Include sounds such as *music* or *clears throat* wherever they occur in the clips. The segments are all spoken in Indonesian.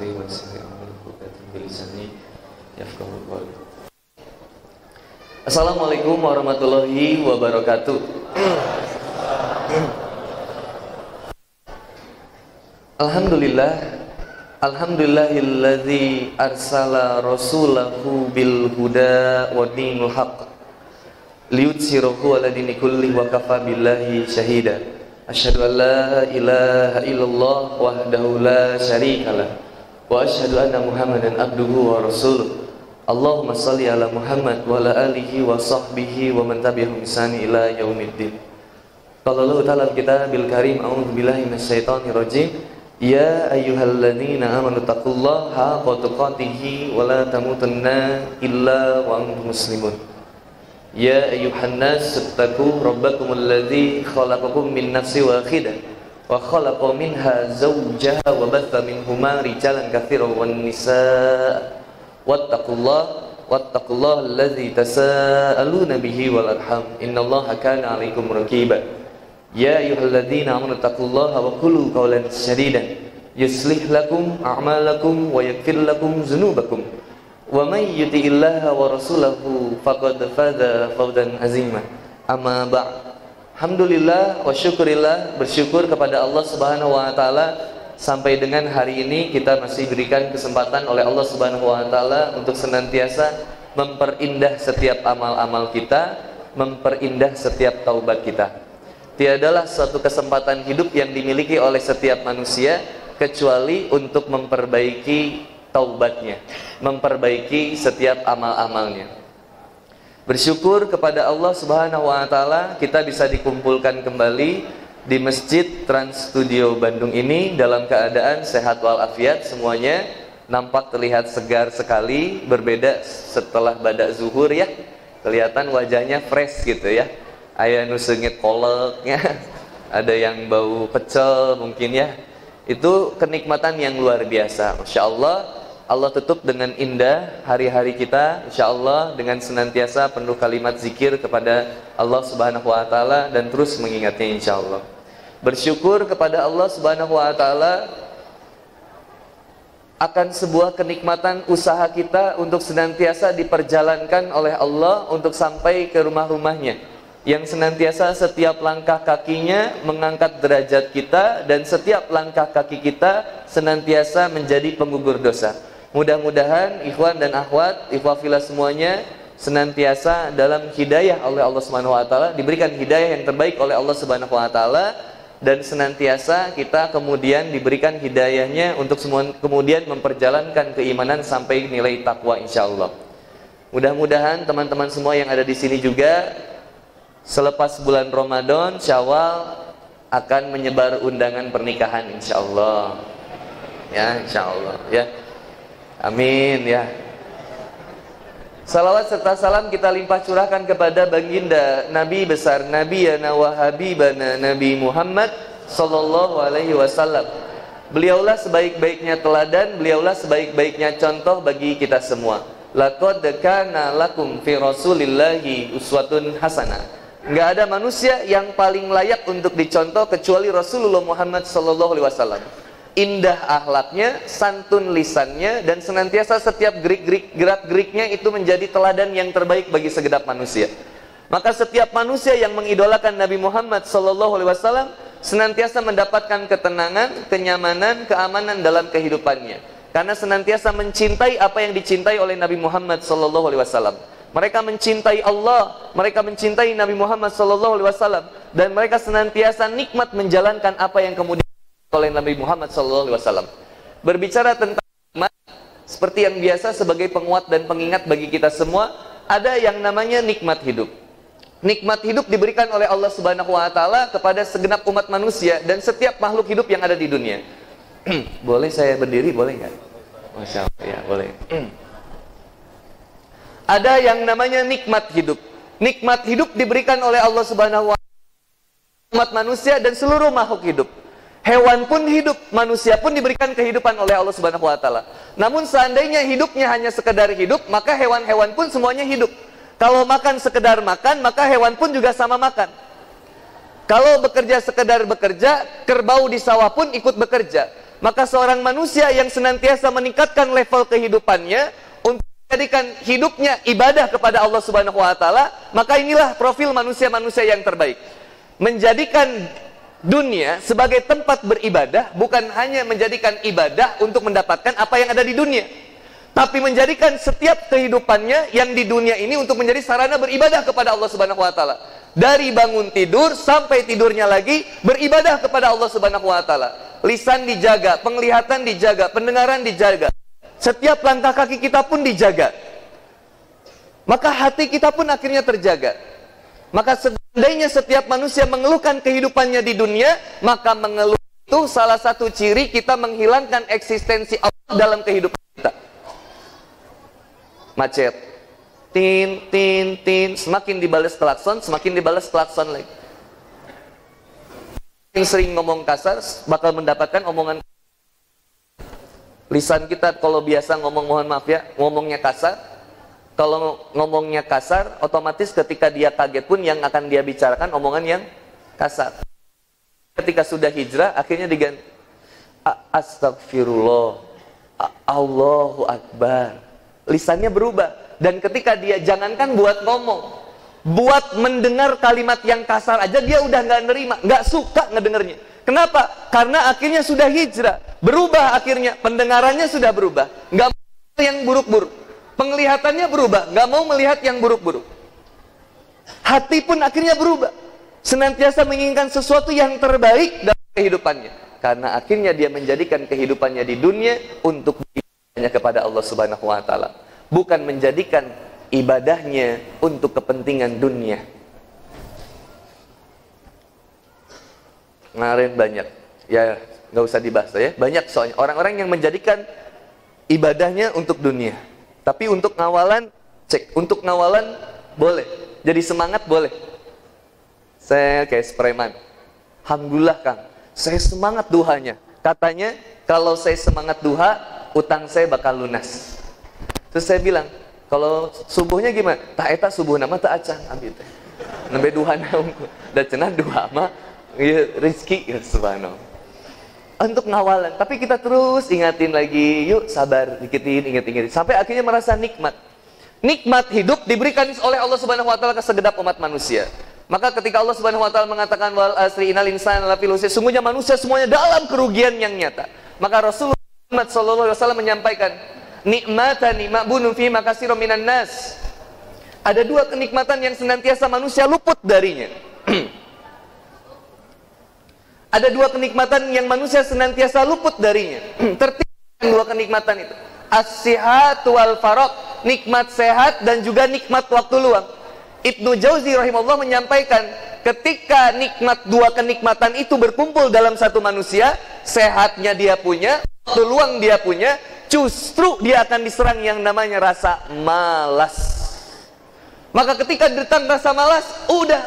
صدري ويسر لي أمري وعقدة بلساني يفقهوا قولي Assalamualaikum warahmatullahi wabarakatuh. Alhamdulillah Alhamdulillahilladzi arsala rasulahu bil huda wa dinul haq liyutsirahu ala dini kulli wa kafa billahi syahida asyhadu an la ilaha illallah wahdahu la syarikalah wa asyhadu anna muhammadan abduhu wa rasuluh Allahumma salli ala Muhammad wa ala alihi wa sahbihi wa man tabi'ahum ila yaumiddin. Qala Allah Ta'ala kitabil karim a'udzu billahi minasyaitonir rajim. Ya ayyuhalladzina amanu taqullaha haqqa tuqatih wa la tamutunna illa wa antum muslimun. Ya ayyuhan nas ittaqu rabbakum alladzi khalaqakum min nafsin wahidah wa khalaqa minha zawjaha wa batha minhuma rijalan katsiran wan nisaa wattaqullah wattaqullah alladzi tasaaluna bihi wal arham. Innallaha kana 'alaikum raqiba ya ayyuhalladzina amanu taqullaha wa qulu qawlan sadidan yuslih lakum a'malakum wa yaghfir lakum dzunubakum wa may yuti'illaha wa rasulahu faqad faza fawzan azima amma ba'd Alhamdulillah wa syukurillah bersyukur kepada Allah Subhanahu wa taala sampai dengan hari ini kita masih berikan kesempatan oleh Allah Subhanahu wa taala untuk senantiasa memperindah setiap amal-amal kita, memperindah setiap taubat kita. Tiadalah suatu kesempatan hidup yang dimiliki oleh setiap manusia kecuali untuk memperbaiki taubatnya, memperbaiki setiap amal-amalnya. Bersyukur kepada Allah Subhanahu wa taala kita bisa dikumpulkan kembali di Masjid Trans Studio Bandung ini dalam keadaan sehat walafiat semuanya. Nampak terlihat segar sekali berbeda setelah badak zuhur ya. Kelihatan wajahnya fresh gitu ya. Ayah nusengit koleknya *laughs* ada yang bau pecel mungkin ya. Itu kenikmatan yang luar biasa. Masya Allah Allah tutup dengan indah hari-hari kita Insya Allah dengan senantiasa penuh kalimat zikir kepada Allah subhanahu wa ta'ala Dan terus mengingatnya insya Allah Bersyukur kepada Allah subhanahu wa ta'ala Akan sebuah kenikmatan usaha kita Untuk senantiasa diperjalankan oleh Allah Untuk sampai ke rumah-rumahnya Yang senantiasa setiap langkah kakinya Mengangkat derajat kita Dan setiap langkah kaki kita Senantiasa menjadi penggugur dosa Mudah-mudahan ikhwan dan akhwat, ikhwafila semuanya senantiasa dalam hidayah oleh Allah Subhanahu wa taala, diberikan hidayah yang terbaik oleh Allah Subhanahu wa taala dan senantiasa kita kemudian diberikan hidayahnya untuk semua kemudian memperjalankan keimanan sampai nilai takwa insyaallah. Mudah-mudahan teman-teman semua yang ada di sini juga selepas bulan Ramadan, Syawal akan menyebar undangan pernikahan insyaallah. Ya, insyaallah ya. Amin ya. Salawat serta salam kita limpah curahkan kepada baginda Nabi besar Nabi Yana wa Habibana Nabi Muhammad Sallallahu alaihi wasallam. Beliaulah sebaik-baiknya teladan Beliaulah sebaik-baiknya contoh bagi kita semua. Laqad kana lakum fi rasulillahi uswatun hasanah Enggak ada manusia yang paling layak untuk dicontoh kecuali Rasulullah Muhammad sallallahu alaihi wasallam indah ahlaknya, santun lisannya, dan senantiasa setiap gerik-gerik gerak-geriknya itu menjadi teladan yang terbaik bagi segenap manusia. Maka setiap manusia yang mengidolakan Nabi Muhammad SAW senantiasa mendapatkan ketenangan, kenyamanan, keamanan dalam kehidupannya. Karena senantiasa mencintai apa yang dicintai oleh Nabi Muhammad SAW. Mereka mencintai Allah, mereka mencintai Nabi Muhammad SAW, dan mereka senantiasa nikmat menjalankan apa yang kemudian oleh Nabi Muhammad SAW. Berbicara tentang nikmat, seperti yang biasa sebagai penguat dan pengingat bagi kita semua, ada yang namanya nikmat hidup. Nikmat hidup diberikan oleh Allah Subhanahu wa taala kepada segenap umat manusia dan setiap makhluk hidup yang ada di dunia. *clears throat* boleh saya berdiri, boleh nggak? Masya Allah, ya boleh. *clears throat* ada yang namanya nikmat hidup. Nikmat hidup diberikan oleh Allah Subhanahu wa taala umat manusia dan seluruh makhluk hidup. Hewan pun hidup, manusia pun diberikan kehidupan oleh Allah Subhanahu wa taala. Namun seandainya hidupnya hanya sekedar hidup, maka hewan-hewan pun semuanya hidup. Kalau makan sekedar makan, maka hewan pun juga sama makan. Kalau bekerja sekedar bekerja, kerbau di sawah pun ikut bekerja. Maka seorang manusia yang senantiasa meningkatkan level kehidupannya untuk menjadikan hidupnya ibadah kepada Allah Subhanahu wa taala, maka inilah profil manusia-manusia yang terbaik. Menjadikan dunia sebagai tempat beribadah bukan hanya menjadikan ibadah untuk mendapatkan apa yang ada di dunia, tapi menjadikan setiap kehidupannya yang di dunia ini untuk menjadi sarana beribadah kepada Allah Subhanahu wa taala. Dari bangun tidur sampai tidurnya lagi beribadah kepada Allah Subhanahu wa taala lisan dijaga, penglihatan dijaga, pendengaran dijaga. Setiap langkah kaki kita pun dijaga. Maka hati kita pun akhirnya terjaga. Maka seandainya setiap manusia mengeluhkan kehidupannya di dunia, maka mengeluh itu salah satu ciri kita menghilangkan eksistensi Allah dalam kehidupan kita. Macet. Tin, tin, tin. Semakin dibalas klakson, semakin dibalas klakson lagi yang sering ngomong kasar bakal mendapatkan omongan lisan kita kalau biasa ngomong mohon maaf ya ngomongnya kasar kalau ngomongnya kasar otomatis ketika dia kaget pun yang akan dia bicarakan omongan yang kasar. Ketika sudah hijrah akhirnya diganti. Astagfirullah Allahu akbar. Lisannya berubah. Dan ketika dia jangankan buat ngomong buat mendengar kalimat yang kasar aja dia udah nggak nerima, nggak suka ngedengernya. Kenapa? Karena akhirnya sudah hijrah, berubah akhirnya. Pendengarannya sudah berubah, mau yang buruk-buruk, penglihatannya berubah, nggak mau melihat yang buruk-buruk. Hati pun akhirnya berubah, senantiasa menginginkan sesuatu yang terbaik dalam kehidupannya, karena akhirnya dia menjadikan kehidupannya di dunia untuk hanya kepada Allah Subhanahu Wa Taala, bukan menjadikan ibadahnya untuk kepentingan dunia. Kemarin banyak, ya nggak usah dibahas ya. Banyak soalnya orang-orang yang menjadikan ibadahnya untuk dunia. Tapi untuk ngawalan, cek. Untuk ngawalan boleh. Jadi semangat boleh. Saya kayak spreman. Alhamdulillah Kang, saya semangat duhanya. Katanya kalau saya semangat duha, utang saya bakal lunas. Terus saya bilang, kalau subuhnya gimana? Tak eta subuh nama tak acan ambil teh. Nembe duha naung. *laughs* Dan cenah duha mah ya subhanallah. Untuk ngawalan, tapi kita terus ingatin lagi, yuk sabar, dikitin, inget-inget. Sampai akhirnya merasa nikmat. Nikmat hidup diberikan oleh Allah Subhanahu wa taala ke segedap umat manusia. Maka ketika Allah Subhanahu wa taala mengatakan wal asri innal insana lafi sungguhnya manusia semuanya dalam kerugian yang nyata. Maka Rasulullah Muhammad sallallahu alaihi wasallam menyampaikan, nikmatani ma'bunun fi minan nas. Ada dua kenikmatan yang senantiasa manusia luput darinya. *clears throat* Ada dua kenikmatan yang manusia senantiasa luput darinya. *clears throat* Tertimbang dua kenikmatan itu. As-sihat wal farok, nikmat sehat dan juga nikmat waktu luang. Ibnu Jauzi rahimahullah menyampaikan, ketika nikmat dua kenikmatan itu berkumpul dalam satu manusia, sehatnya dia punya, waktu luang dia punya, justru dia akan diserang yang namanya rasa malas. Maka ketika datang rasa malas, udah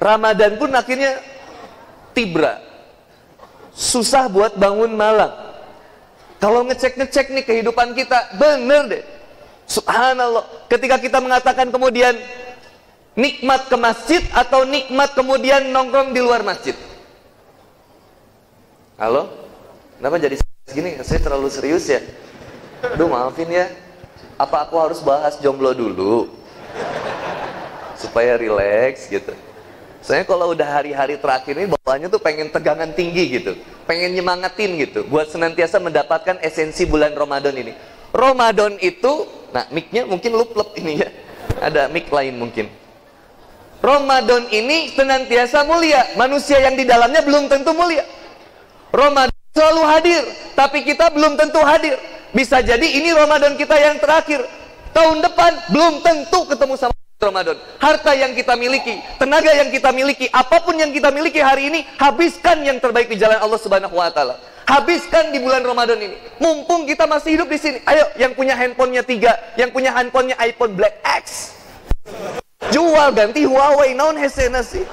Ramadan pun akhirnya tibra. Susah buat bangun malam. Kalau ngecek-ngecek nih kehidupan kita, bener deh. Subhanallah. Ketika kita mengatakan kemudian nikmat ke masjid atau nikmat kemudian nongkrong di luar masjid. Halo? Kenapa jadi Gini, saya terlalu serius ya. Aduh maafin ya. Apa aku harus bahas jomblo dulu? Supaya rileks gitu. Saya kalau udah hari-hari terakhir ini bawaannya tuh pengen tegangan tinggi gitu. Pengen nyemangatin gitu. Buat senantiasa mendapatkan esensi bulan Ramadan ini. Ramadan itu, nah micnya mungkin lup-lup ini ya. Ada mic lain mungkin. Ramadan ini senantiasa mulia. Manusia yang di dalamnya belum tentu mulia. Ramadan selalu hadir, tapi kita belum tentu hadir. Bisa jadi ini Ramadan kita yang terakhir. Tahun depan belum tentu ketemu sama Ramadan. Harta yang kita miliki, tenaga yang kita miliki, apa pun yang kita miliki hari ini, habiskan yang terbaik di jalan Allah Subhanahu wa taala. Habiskan di bulan Ramadan ini. Mumpung kita masih hidup di sini. Ayo, yang punya handphonenya tiga, yang punya handphonenya iPhone Black X. Jual ganti Huawei naon hesena sih.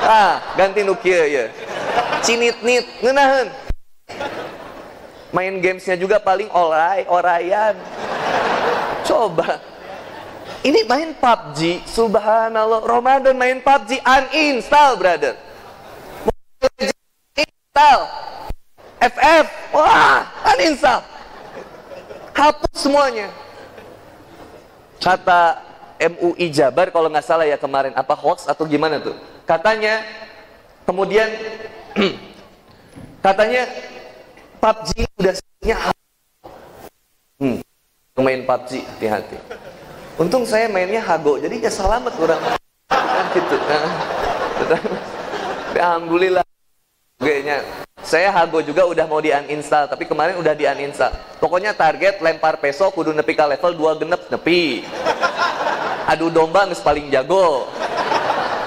Ah, ganti Nokia ya. Cinit nit ngeunaheun. Main gamesnya juga paling orai, orayan. Coba. Ini main PUBG, subhanallah. Ramadan main PUBG, uninstall brother. Install. FF, wah, uninstall. Hapus semuanya. Kata MUI Jabar kalau nggak salah ya kemarin apa hoax atau gimana tuh? Katanya kemudian *clears throat* katanya PUBG udah sebenarnya hmm, main PUBG hati-hati. Untung saya mainnya hago, jadi ya selamat kurang kan gitu. Nah, Alhamdulillah. Kayaknya saya Hago juga udah mau di uninstall, tapi kemarin udah di uninstall. Pokoknya target lempar peso kudu nepi ke level 2 genep nepi. Adu domba nges paling jago.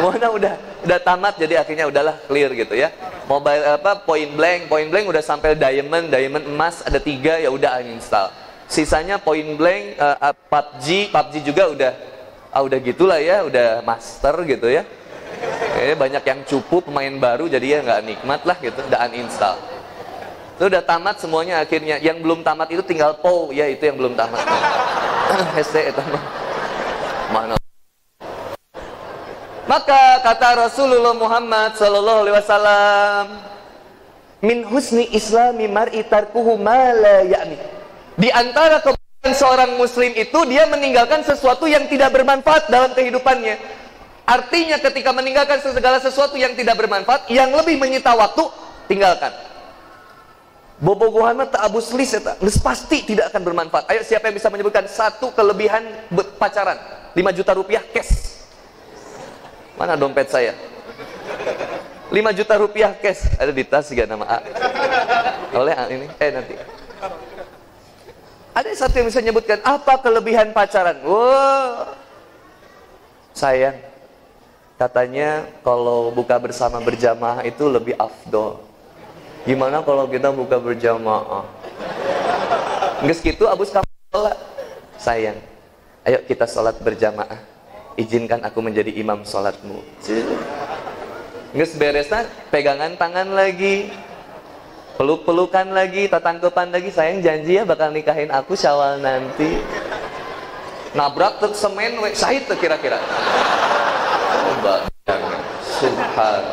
Mana udah udah tamat jadi akhirnya udahlah clear gitu ya. Mobile apa point blank, point blank udah sampai diamond, diamond emas ada tiga ya udah uninstall. Sisanya point blank, uh, uh, PUBG, PUBG juga udah ah udah gitulah ya, udah master gitu ya. Eh, banyak yang cupu pemain baru jadi ya nggak nikmat lah gitu, udah uninstall. Itu udah tamat semuanya akhirnya. Yang belum tamat itu tinggal PO, ya itu yang belum tamat. *coughs* SD itu Mana? Maka kata Rasulullah Muhammad sallallahu alaihi wasallam, min husni islami mar'i tarkuhu ma la ya'ni. Di antara kebaikan seorang muslim itu dia meninggalkan sesuatu yang tidak bermanfaat dalam kehidupannya. Artinya ketika meninggalkan segala sesuatu yang tidak bermanfaat, yang lebih menyita waktu, tinggalkan. Bobo Muhammad tak abus lis ya pasti tidak akan bermanfaat. Ayo siapa yang bisa menyebutkan satu kelebihan pacaran? 5 juta rupiah cash. Mana dompet saya? 5 juta rupiah cash. Ada di tas juga nama A. Oleh A ini. Eh nanti. Ada satu yang bisa menyebutkan apa kelebihan pacaran? Wow. Sayang, Katanya kalau buka bersama berjamaah itu lebih afdol. Gimana kalau kita buka berjamaah? Nggak segitu abus kamu sholat. Sayang, ayo kita sholat berjamaah. Izinkan aku menjadi imam sholatmu. Nggak beresnya pegangan tangan lagi. Peluk-pelukan lagi, tatangkepan lagi. Sayang janji ya bakal nikahin aku syawal nanti. Nabrak truk semen, sahid tuh kira-kira. Subhan.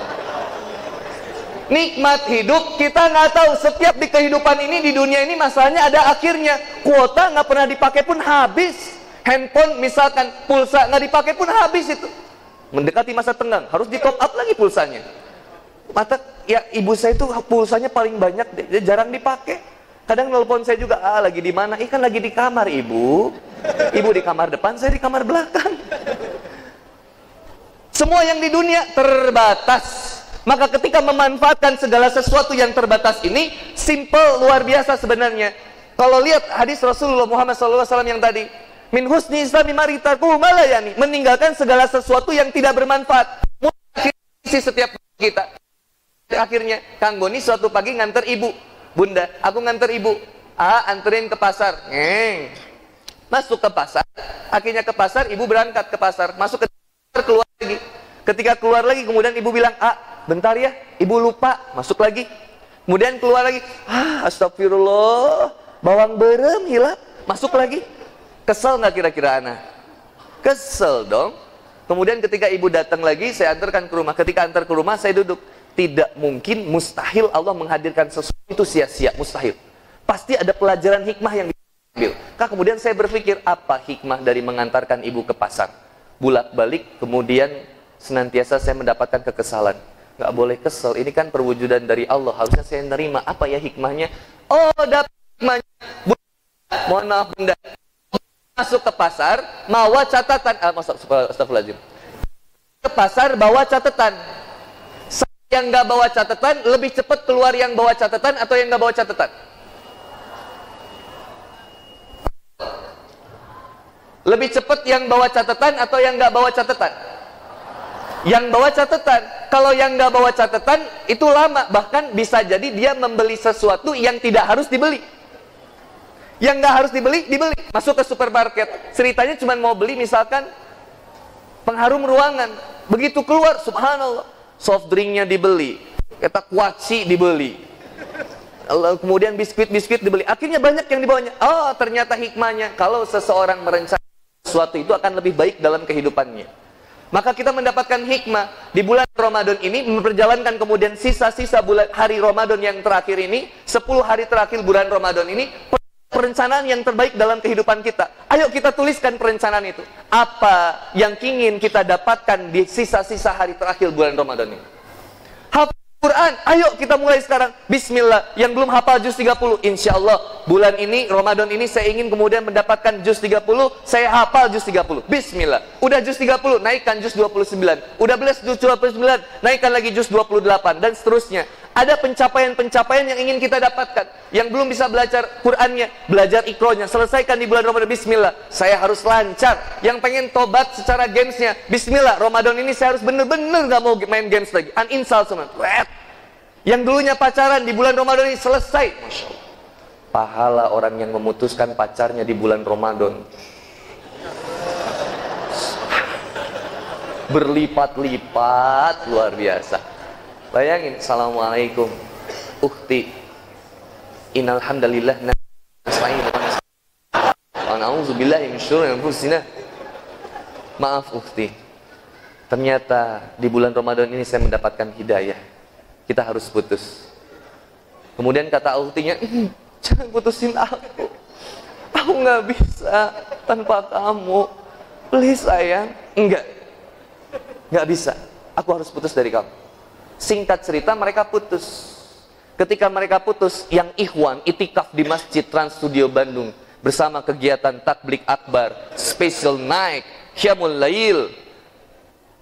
Nikmat hidup kita nggak tahu setiap di kehidupan ini di dunia ini masalahnya ada akhirnya kuota nggak pernah dipakai pun habis handphone misalkan pulsa nggak dipakai pun habis itu mendekati masa tenggang harus di top up lagi pulsanya mata ya ibu saya itu pulsanya paling banyak dia jarang dipakai kadang nelpon saya juga ah lagi di mana ikan lagi di kamar ibu ibu di kamar depan saya di kamar belakang semua yang di dunia terbatas. Maka ketika memanfaatkan segala sesuatu yang terbatas ini, simple, luar biasa sebenarnya. Kalau lihat hadis Rasulullah Muhammad SAW yang tadi, min husni islami maritaku malayani, meninggalkan segala sesuatu yang tidak bermanfaat. Mungkin setiap kita. Akhirnya, Kang Boni suatu pagi nganter ibu. Bunda, aku nganter ibu. Ah, anterin ke pasar. Ngeng. Masuk ke pasar. Akhirnya ke pasar, ibu berangkat ke pasar. Masuk ke keluar lagi. Ketika keluar lagi, kemudian ibu bilang, ah, bentar ya, ibu lupa, masuk lagi. Kemudian keluar lagi, ah, astagfirullah, bawang berem hilang, masuk lagi. Kesel nggak kira-kira anak? Kesel dong. Kemudian ketika ibu datang lagi, saya antarkan ke rumah. Ketika antar ke rumah, saya duduk. Tidak mungkin, mustahil Allah menghadirkan sesuatu itu sia-sia, mustahil. Pasti ada pelajaran hikmah yang diambil. Kak, kemudian saya berpikir, apa hikmah dari mengantarkan ibu ke pasar? Bulak-balik, kemudian senantiasa saya mendapatkan kekesalan. Gak boleh kesel, ini kan perwujudan dari Allah. Harusnya saya nerima. Apa ya hikmahnya? Oh, dapat hikmahnya. Mohon maaf, bunda. Masuk ke pasar, bawa catatan. Ah, masuk. Ke pasar, bawa catatan. Yang nggak bawa catatan, lebih cepat keluar yang bawa catatan atau yang nggak bawa catatan? Lebih cepat yang bawa catatan atau yang nggak bawa catatan? Yang bawa catatan. Kalau yang nggak bawa catatan itu lama, bahkan bisa jadi dia membeli sesuatu yang tidak harus dibeli. Yang nggak harus dibeli, dibeli. Masuk ke supermarket. Ceritanya cuma mau beli misalkan pengharum ruangan. Begitu keluar, subhanallah, soft drinknya dibeli, kata kuaci dibeli, kemudian biskuit-biskuit dibeli. Akhirnya banyak yang dibawanya. Oh, ternyata hikmahnya kalau seseorang merencanakan sesuatu itu akan lebih baik dalam kehidupannya. Maka kita mendapatkan hikmah di bulan Ramadan ini memperjalankan kemudian sisa-sisa bulan hari Ramadan yang terakhir ini, 10 hari terakhir bulan Ramadan ini perencanaan yang terbaik dalam kehidupan kita. Ayo kita tuliskan perencanaan itu. Apa yang ingin kita dapatkan di sisa-sisa hari terakhir bulan Ramadan ini? Hafal Quran, ayo kita mulai sekarang. Bismillah. Yang belum hafal juz 30, insya Allah bulan ini, Ramadan ini saya ingin kemudian mendapatkan juz 30, saya hafal juz 30. Bismillah. Udah juz 30, naikkan juz 29. Udah belas juz 29, naikkan lagi juz 28 dan seterusnya. Ada pencapaian-pencapaian yang ingin kita dapatkan. Yang belum bisa belajar Qurannya, belajar ikronya, selesaikan di bulan Ramadan. Bismillah, saya harus lancar. Yang pengen tobat secara gamesnya, Bismillah, Ramadan ini saya harus bener-bener gak mau main games lagi. Uninstall semua. Yang dulunya pacaran di bulan Ramadan ini selesai. Masya Allah. Pahala orang yang memutuskan pacarnya di bulan Ramadan. Berlipat-lipat luar biasa. Bayangin, Assalamualaikum Ukti Innal hamdalillah nasta'in anfusina. Maaf Ukti. Ternyata di bulan Ramadan ini saya mendapatkan hidayah. Kita harus putus. Kemudian kata Uktinya, jangan putusin aku. Aku nggak bisa tanpa kamu. Please sayang. Enggak. Nggak bisa. Aku harus putus dari kamu. Singkat cerita mereka putus. Ketika mereka putus, yang ikhwan itikaf di Masjid Trans Studio Bandung bersama kegiatan Takblik Akbar, Special Night, Syamul Lail,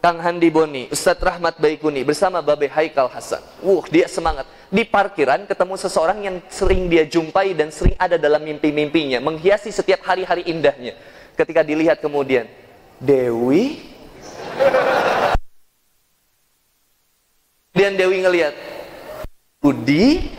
Kang Handi Boni, Ustadz Rahmat Baikuni bersama Babe Haikal Hasan. Wuh, dia semangat. Di parkiran ketemu seseorang yang sering dia jumpai dan sering ada dalam mimpi-mimpinya, menghiasi setiap hari-hari indahnya. Ketika dilihat kemudian, Dewi Kemudian Dewi ngelihat, Rudi,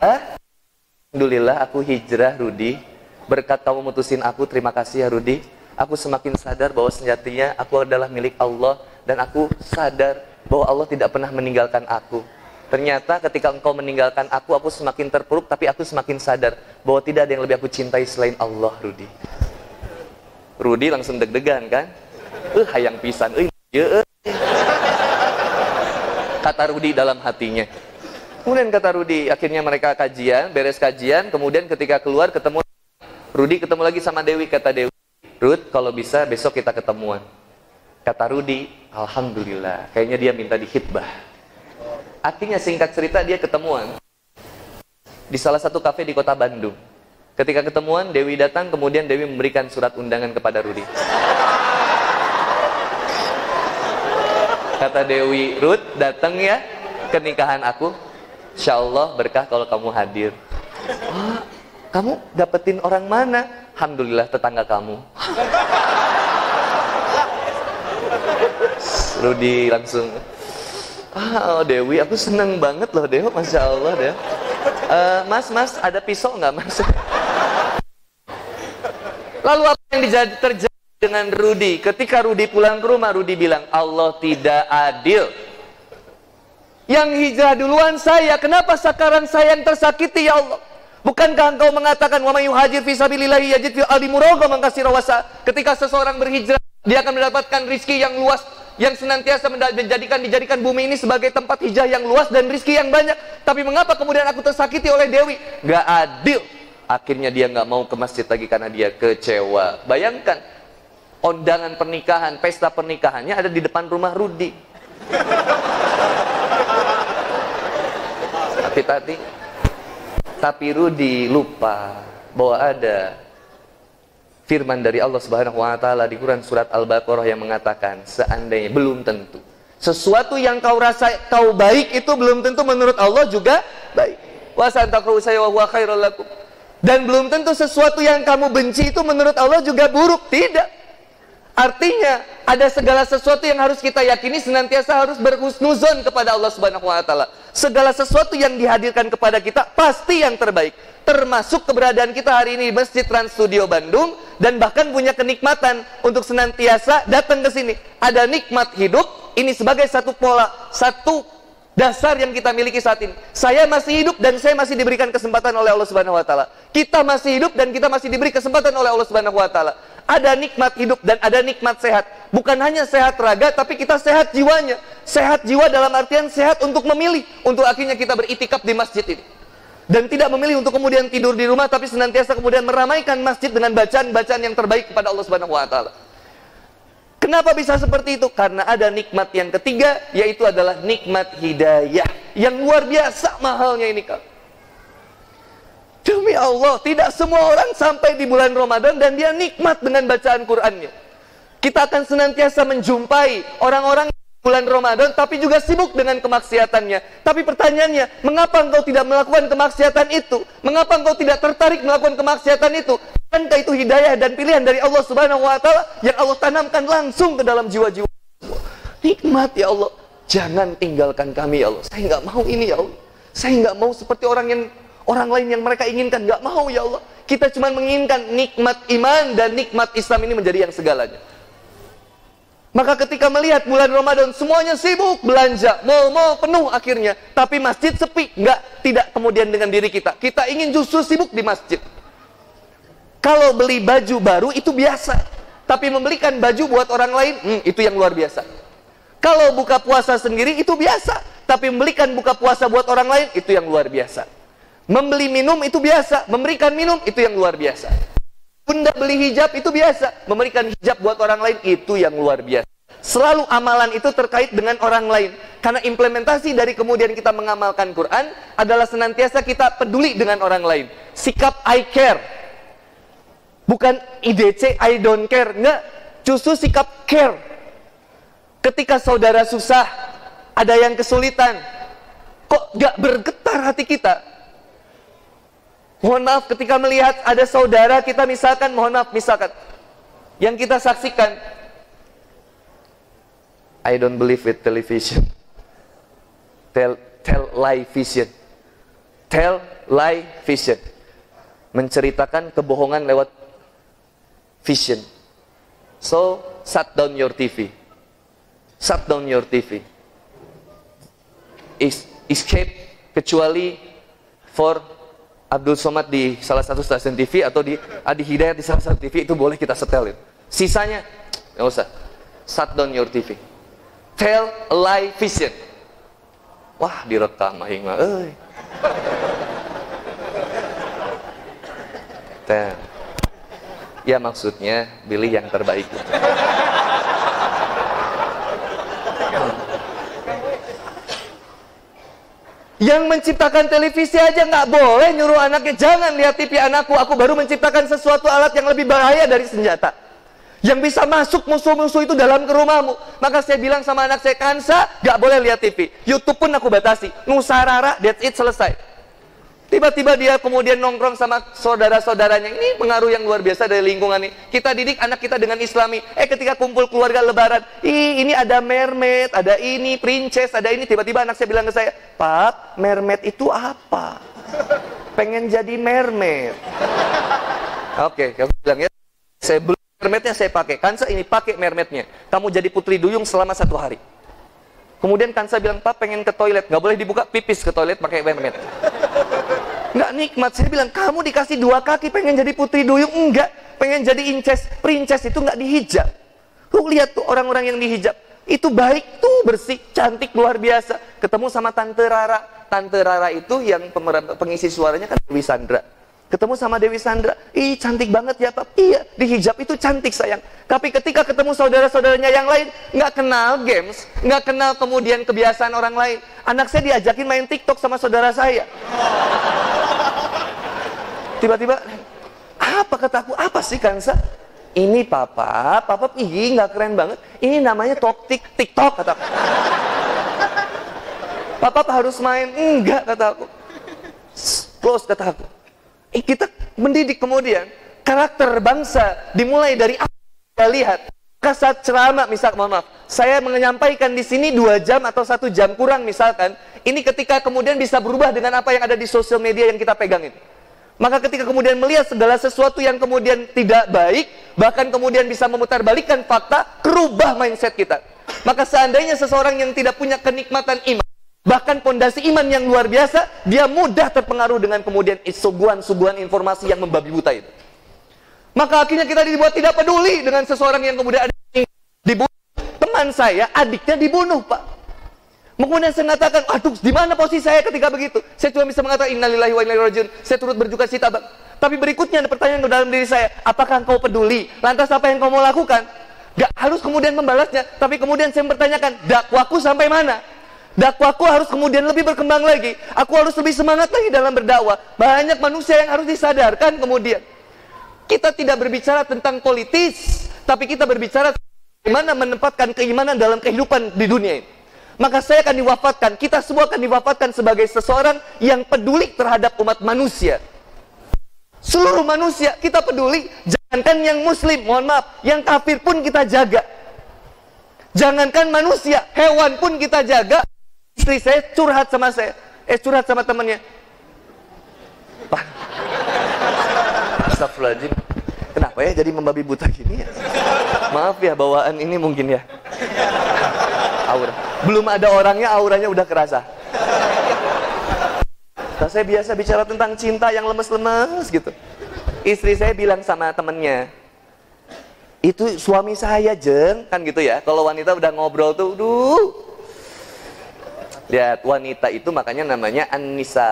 Alhamdulillah aku hijrah Rudi. Berkat kamu mutusin aku, terima kasih ya Rudi. Aku semakin sadar bahwa sejatinya aku adalah milik Allah dan aku sadar bahwa Allah tidak pernah meninggalkan aku. Ternyata ketika engkau meninggalkan aku, aku semakin terpuruk, tapi aku semakin sadar bahwa tidak ada yang lebih aku cintai selain Allah, Rudi. Rudi langsung deg-degan kan? Eh, hayang pisan, eh, Ya, kata Rudi dalam hatinya. Kemudian kata Rudi, akhirnya mereka kajian, beres kajian, kemudian ketika keluar ketemu Rudi ketemu lagi sama Dewi, kata Dewi, Rud, kalau bisa besok kita ketemuan. Kata Rudi, Alhamdulillah, kayaknya dia minta dihitbah. Artinya singkat cerita dia ketemuan di salah satu kafe di kota Bandung. Ketika ketemuan, Dewi datang, kemudian Dewi memberikan surat undangan kepada Rudi. Kata Dewi, Ruth datang ya ke nikahan aku. Insya Allah berkah kalau kamu hadir. Oh, kamu dapetin orang mana? Alhamdulillah tetangga kamu. Rudi langsung, ah oh, Dewi, aku seneng banget loh Dewi, masya Allah deh. Uh, mas, mas, ada pisau nggak mas? Lalu apa yang terjadi? Dengan Rudi. Ketika Rudi pulang ke rumah, Rudi bilang, Allah tidak adil. Yang hijrah duluan saya, kenapa sekarang saya yang tersakiti ya Allah? Bukankah engkau mengatakan wa hajir fi sabilillahi yajid fi ardi muragham rawasa? Ketika seseorang berhijrah, dia akan mendapatkan rizki yang luas yang senantiasa menjadikan dijadikan bumi ini sebagai tempat hijrah yang luas dan rizki yang banyak. Tapi mengapa kemudian aku tersakiti oleh Dewi? Gak adil. Akhirnya dia nggak mau ke masjid lagi karena dia kecewa. Bayangkan, Undangan pernikahan, pesta pernikahannya ada di depan rumah Rudi. Tapi tadi, tapi Rudi lupa bahwa ada firman dari Allah Subhanahu wa taala di Quran surat Al-Baqarah yang mengatakan seandainya belum tentu sesuatu yang kau rasa kau baik itu belum tentu menurut Allah juga baik. Wa. Dan belum tentu sesuatu yang kamu benci itu menurut Allah juga buruk. Tidak. Artinya ada segala sesuatu yang harus kita yakini senantiasa harus berhusnuzon kepada Allah Subhanahu wa taala. Segala sesuatu yang dihadirkan kepada kita pasti yang terbaik. Termasuk keberadaan kita hari ini di Masjid Trans Studio Bandung dan bahkan punya kenikmatan untuk senantiasa datang ke sini. Ada nikmat hidup ini sebagai satu pola, satu dasar yang kita miliki saat ini. Saya masih hidup dan saya masih diberikan kesempatan oleh Allah Subhanahu wa taala. Kita masih hidup dan kita masih diberi kesempatan oleh Allah Subhanahu wa taala. Ada nikmat hidup dan ada nikmat sehat. Bukan hanya sehat raga, tapi kita sehat jiwanya. Sehat jiwa dalam artian sehat untuk memilih, untuk akhirnya kita beritikaf di masjid ini. Dan tidak memilih untuk kemudian tidur di rumah, tapi senantiasa kemudian meramaikan masjid dengan bacaan-bacaan yang terbaik kepada Allah Subhanahu Wa Taala. Kenapa bisa seperti itu? Karena ada nikmat yang ketiga, yaitu adalah nikmat hidayah. Yang luar biasa mahalnya ini kak. Demi Allah, tidak semua orang sampai di bulan Ramadan dan dia nikmat dengan bacaan Qur'annya. Kita akan senantiasa menjumpai orang-orang bulan Ramadan tapi juga sibuk dengan kemaksiatannya. Tapi pertanyaannya, mengapa engkau tidak melakukan kemaksiatan itu? Mengapa engkau tidak tertarik melakukan kemaksiatan itu? Bukankah itu hidayah dan pilihan dari Allah Subhanahu wa taala yang Allah tanamkan langsung ke dalam jiwa-jiwa Nikmat ya Allah. Jangan tinggalkan kami ya Allah. Saya nggak mau ini ya Allah. Saya nggak mau seperti orang yang orang lain yang mereka inginkan nggak mau ya Allah. Kita cuma menginginkan nikmat iman dan nikmat Islam ini menjadi yang segalanya. Maka ketika melihat bulan Ramadan semuanya sibuk belanja. Mau-mau penuh akhirnya. Tapi masjid sepi. Nggak tidak kemudian dengan diri kita. Kita ingin justru sibuk di masjid. Kalau beli baju baru itu biasa. Tapi membelikan baju buat orang lain hmm, itu yang luar biasa. Kalau buka puasa sendiri itu biasa. Tapi membelikan buka puasa buat orang lain itu yang luar biasa Membeli minum itu biasa, memberikan minum itu yang luar biasa. Bunda beli hijab itu biasa, memberikan hijab buat orang lain itu yang luar biasa. Selalu amalan itu terkait dengan orang lain. Karena implementasi dari kemudian kita mengamalkan Quran adalah senantiasa kita peduli dengan orang lain. Sikap I care. Bukan IDC I don't care. Enggak. Justru sikap care. Ketika saudara susah, ada yang kesulitan. Kok gak bergetar hati kita? Mohon maaf ketika melihat ada saudara kita misalkan, mohon maaf misalkan yang kita saksikan I don't believe with television. Tell tell lie vision. Tell lie vision. Menceritakan kebohongan lewat vision. So, shut down your TV. Shut down your TV. Escape kecuali for Abdul Somad di salah satu stasiun TV atau di Adi Hidayat di salah satu TV itu boleh kita setelin. Sisanya nggak usah. Shut down your TV. Tell a lie vision. Wah direkam aing mah euy. Ya maksudnya pilih yang terbaik. Yang menciptakan televisi aja nggak boleh nyuruh anaknya jangan lihat TV anakku. Aku baru menciptakan sesuatu alat yang lebih bahaya dari senjata. Yang bisa masuk musuh-musuh itu dalam ke rumahmu. Maka saya bilang sama anak saya, Kansa, nggak boleh lihat TV. YouTube pun aku batasi. Nusarara, that's it, selesai. Tiba-tiba dia kemudian nongkrong sama saudara-saudaranya. Ini pengaruh yang luar biasa dari lingkungan ini. Kita didik anak kita dengan islami. Eh ketika kumpul keluarga lebaran. Ih ini ada mermaid, ada ini, princess, ada ini. Tiba-tiba anak saya bilang ke saya. Pak, mermaid itu apa? Pengen jadi mermaid. Oke, okay, bilang ya. Saya beli mermaidnya saya pakai. Kansa ini pakai mermaidnya. Kamu jadi putri duyung selama satu hari. Kemudian Kansa bilang, Pak pengen ke toilet. Gak boleh dibuka, pipis ke toilet pakai mermaid. Nggak nikmat. Saya bilang, kamu dikasih dua kaki pengen jadi putri duyung? Enggak. Pengen jadi inces, princess itu nggak dihijab. Lu lihat tuh orang-orang yang dihijab. Itu baik tuh, bersih, cantik, luar biasa. Ketemu sama Tante Rara. Tante Rara itu yang pengisi suaranya kan Dewi Sandra. Ketemu sama Dewi Sandra, ih cantik banget ya Pak. Iya, di hijab itu cantik sayang. Tapi ketika ketemu saudara-saudaranya yang lain, nggak kenal games, nggak kenal kemudian kebiasaan orang lain. Anak saya diajakin main TikTok sama saudara saya. Tiba-tiba, apa kataku? Apa sih Kansa? Ini papa, papa ih nggak keren banget. Ini namanya toktik TikTok kataku. Papa harus main, enggak kataku. Close kataku Eh, kita mendidik kemudian karakter bangsa dimulai dari apa kita lihat. Maka saat ceramah, misal mohon maaf, saya menyampaikan di sini dua jam atau satu jam kurang misalkan, ini ketika kemudian bisa berubah dengan apa yang ada di sosial media yang kita pegang itu. Maka ketika kemudian melihat segala sesuatu yang kemudian tidak baik, bahkan kemudian bisa memutarbalikkan fakta, kerubah mindset kita. Maka seandainya seseorang yang tidak punya kenikmatan iman, Bahkan pondasi iman yang luar biasa, dia mudah terpengaruh dengan kemudian suguhan-suguhan informasi yang membabi buta itu. Maka akhirnya kita dibuat tidak peduli dengan seseorang yang kemudian ada dibunuh. Teman saya, adiknya dibunuh, Pak. Kemudian saya mengatakan, aduh, di mana posisi saya ketika begitu? Saya cuma bisa mengatakan, innalillahi wa inna ilaihi Saya turut berjuka cita, Bang. Tapi berikutnya ada pertanyaan dalam diri saya, apakah engkau peduli? Lantas apa yang kau mau lakukan? Gak harus kemudian membalasnya, tapi kemudian saya mempertanyakan, dakwaku sampai mana? Dakwaku harus kemudian lebih berkembang lagi. Aku harus lebih semangat lagi dalam berdakwah. Banyak manusia yang harus disadarkan kemudian. Kita tidak berbicara tentang politis, tapi kita berbicara bagaimana menempatkan keimanan dalam kehidupan di dunia ini. Maka saya akan diwafatkan, kita semua akan diwafatkan sebagai seseorang yang peduli terhadap umat manusia. Seluruh manusia kita peduli, jangankan yang muslim, mohon maaf, yang kafir pun kita jaga. Jangankan manusia, hewan pun kita jaga. Istri saya curhat sama saya, eh curhat sama temannya. Astagfirullahaladzim. Kenapa ya jadi membabi buta gini ya? Maaf ya bawaan ini mungkin ya. Aura. Belum ada orangnya auranya udah kerasa. Nah, saya biasa bicara tentang cinta yang lemes-lemes gitu. Istri saya bilang sama temennya, itu suami saya jeng, kan gitu ya. Kalau wanita udah ngobrol tuh, duh. Lihat, wanita itu makanya namanya Anissa.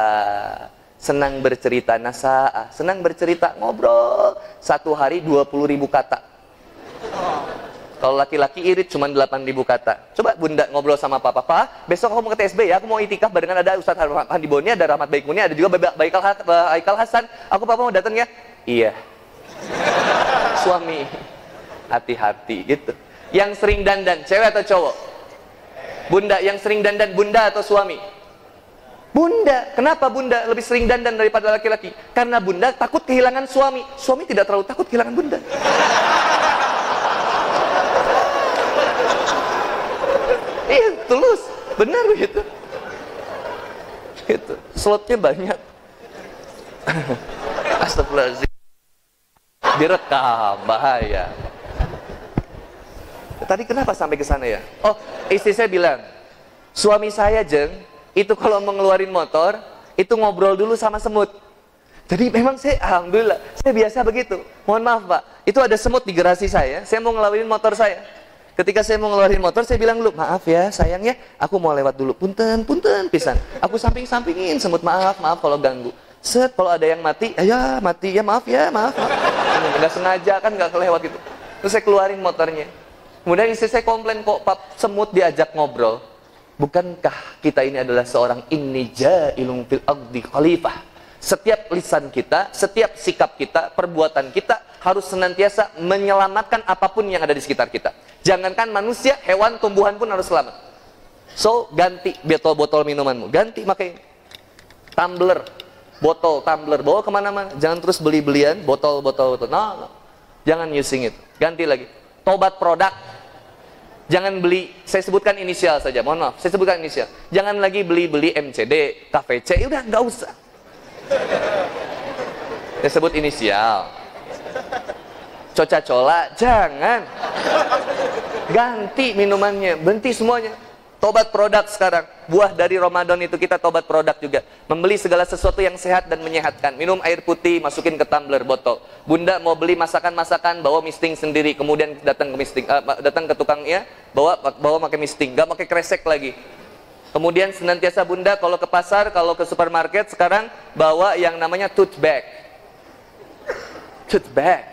Senang bercerita nasa, senang bercerita ngobrol. Satu hari 20 ribu kata. Kalau laki-laki irit cuma 8 ribu kata. Coba bunda ngobrol sama papa. Pak, besok aku mau ke TSB ya. Aku mau itikaf barengan ada Ustadz Handi Boni, ada Rahmat Baikuni, ada juga Baikal, Baikal Hasan. Aku papa mau datang ya? Iya. *laughs* Suami. Hati-hati gitu. Yang sering dandan, cewek atau cowok? Bunda, yang sering dandan bunda atau suami? Bunda. Kenapa bunda lebih sering dandan daripada laki-laki? Karena bunda takut kehilangan suami. Suami tidak terlalu takut kehilangan bunda. *laughs* Iya, tulus. Benar begitu. Gitu. Slotnya banyak. *laughs* Astagfirullahaladzim. Direkam, bahaya. Tadi kenapa sampai ke sana ya? Oh, istri saya bilang, suami saya jeng, itu kalau mengeluarin motor, itu ngobrol dulu sama semut. Jadi memang saya, alhamdulillah, saya biasa begitu. Mohon maaf pak, itu ada semut di garasi saya, saya mau ngeluarin motor saya. Ketika saya mau ngeluarin motor, saya bilang dulu, maaf ya, sayang ya, aku mau lewat dulu. Punten, punten, pisan. Aku samping-sampingin, semut maaf, maaf kalau ganggu. Set, kalau ada yang mati, ya mati, ya maaf ya, maaf. maaf. Nggak sengaja kan, nggak kelewat gitu. Terus saya keluarin motornya. Kemudian istri saya komplain kok, pap, semut diajak ngobrol. Bukankah kita ini adalah seorang inni ja'ilung fil ardi khalifah? Setiap lisan kita, setiap sikap kita, perbuatan kita harus senantiasa menyelamatkan apa pun yang ada di sekitar kita. Jangankan manusia, hewan, tumbuhan pun harus selamat. So, ganti botol-botol minumanmu. Ganti pakai tumbler, botol, tumbler. Bawa ke mana-mana. Jangan terus beli-belian, botol-botol. Botol. No, no. Jangan using itu. Ganti lagi. Tobat produk. Jangan beli, saya sebutkan inisial saja, mohon maaf, saya sebutkan inisial. Jangan lagi beli-beli MCD, KVC, udah nggak usah. Saya sebut inisial. Coca-cola, jangan. Ganti minumannya, berhenti semuanya. Tobat produk sekarang. Buah dari Ramadan itu kita tobat produk juga. Membeli segala sesuatu yang sehat dan menyehatkan. Minum air putih, masukin ke tumbler botol. Bunda mau beli masakan-masakan, bawa misting sendiri. Kemudian datang ke misting, uh, datang ke tukangnya, bawa bawa pakai misting, nggak pakai kresek lagi. Kemudian senantiasa bunda kalau ke pasar, kalau ke supermarket sekarang bawa yang namanya tote bag. Tote bag.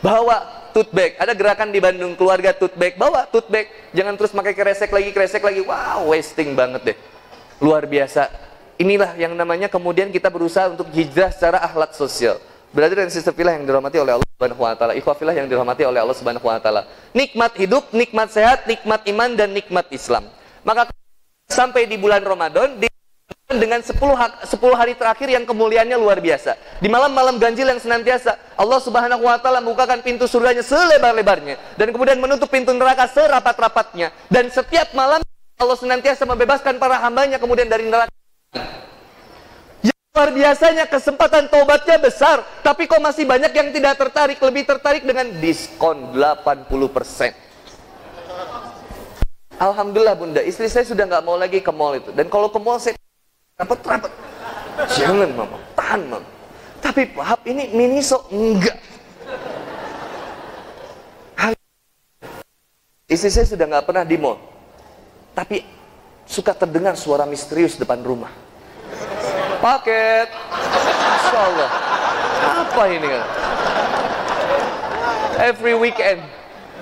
Bawa tote bag. Ada gerakan di Bandung keluarga tote bag. Bawa tote bag. Jangan terus pakai kresek lagi, kresek lagi. Wow, wasting banget deh. Luar biasa. Inilah yang namanya kemudian kita berusaha untuk hijrah secara akhlak sosial. Berarti dan sistem filah yang dirahmati oleh Allah Subhanahu wa taala. Ikhwah filah yang dirahmati oleh Allah Subhanahu wa taala. Nikmat hidup, nikmat sehat, nikmat iman dan nikmat Islam. Maka sampai di bulan Ramadan di dengan 10, 10 hari terakhir yang kemuliaannya luar biasa. Di malam-malam ganjil yang senantiasa Allah Subhanahu wa taala membukakan pintu surganya selebar-lebarnya dan kemudian menutup pintu neraka serapat-rapatnya dan setiap malam Allah senantiasa membebaskan para hambanya kemudian dari neraka. Yang luar biasanya kesempatan tobatnya besar, tapi kok masih banyak yang tidak tertarik, lebih tertarik dengan diskon 80%. Alhamdulillah bunda, istri saya sudah nggak mau lagi ke mall itu. Dan kalau ke mall saya Rapat-rapat. Jangan mama, tahan mama. Habib, Wahab ini miniso enggak. Istri saya sudah nggak pernah di mall, tapi suka terdengar suara misterius depan rumah. Paket, Masya Allah, apa ini kan? Every weekend,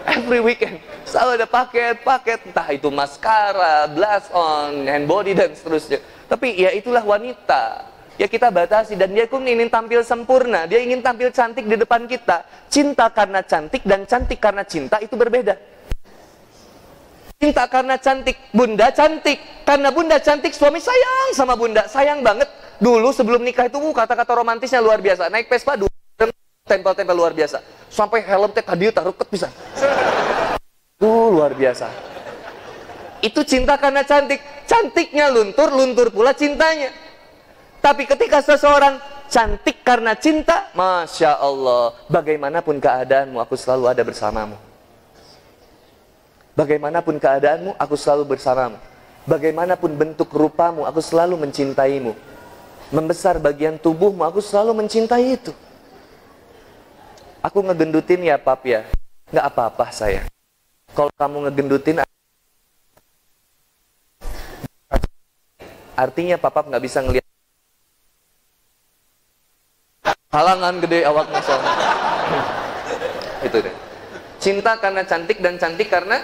every weekend selalu ada paket, paket entah itu maskara, blush on, hand body dan seterusnya. Tapi ya itulah wanita. Ya kita batasi dan dia pun ingin tampil sempurna, dia ingin tampil cantik di depan kita. Cinta karena cantik dan cantik karena cinta itu berbeda. Cinta karena cantik, bunda cantik. Karena bunda cantik, suami sayang sama bunda. Sayang banget. Dulu sebelum nikah itu uh, kata-kata romantisnya luar biasa. Naik Vespa, dua tempel-tempel luar biasa. Sampai helm teh tadi taruh ket bisa. Uh, luar biasa. Itu cinta karena cantik. Cantiknya luntur, luntur pula cintanya. Tapi ketika seseorang cantik karena cinta, Masya Allah, bagaimanapun keadaanmu, aku selalu ada bersamamu. Bagaimanapun keadaanmu, aku selalu bersamamu. Bagaimanapun bentuk rupamu, aku selalu mencintaimu. Membesar bagian tubuhmu, aku selalu mencintai itu. Aku ngegendutin ya, pap ya. Nggak apa-apa, saya. Kalau kamu ngegendutin, artinya papa nggak bisa ngelihat halangan gede awaknya soalnya. *laughs* itu deh. Cinta karena cantik dan cantik karena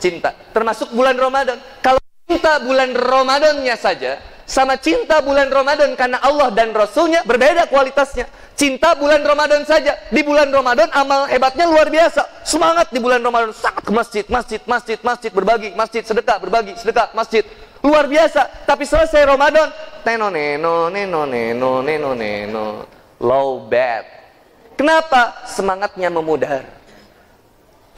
cinta. Termasuk bulan Ramadan. Kalau cinta bulan Ramadannya saja, sama cinta bulan Ramadan karena Allah dan Rasulnya berbeda kualitasnya. Cinta bulan Ramadan saja. Di bulan Ramadan amal hebatnya luar biasa. Semangat di bulan Ramadan. Sangat ke masjid, masjid, masjid, masjid, berbagi, masjid, sedekah, berbagi, sedekah, masjid. Luar biasa. Tapi selesai Ramadan, neno, neno, neno, neno, neno, neno. Low bad. Kenapa? Semangatnya memudar.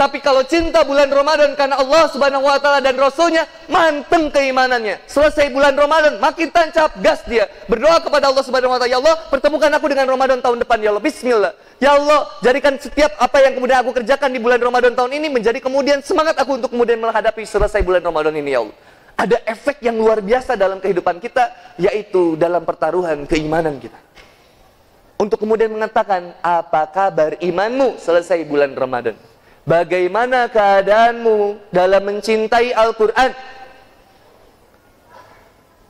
Tapi kalau cinta bulan Ramadan karena Allah Subhanahu wa taala dan Rasulnya, manteng keimanannya. Selesai bulan Ramadan, makin tancap gas dia. Berdoa kepada Allah Subhanahu wa taala, "Ya Allah, pertemukan aku dengan Ramadan tahun depan ya Allah. Bismillah." Ya Allah, jadikan setiap apa yang kemudian aku kerjakan di bulan Ramadan tahun ini menjadi kemudian semangat aku untuk kemudian menghadapi selesai bulan Ramadan ini ya Allah. Ada efek yang luar biasa dalam kehidupan kita, yaitu dalam pertaruhan keimanan kita. Untuk kemudian mengatakan, apa kabar imanmu selesai bulan Ramadan? Bagaimana keadaanmu dalam mencintai Al-Quran?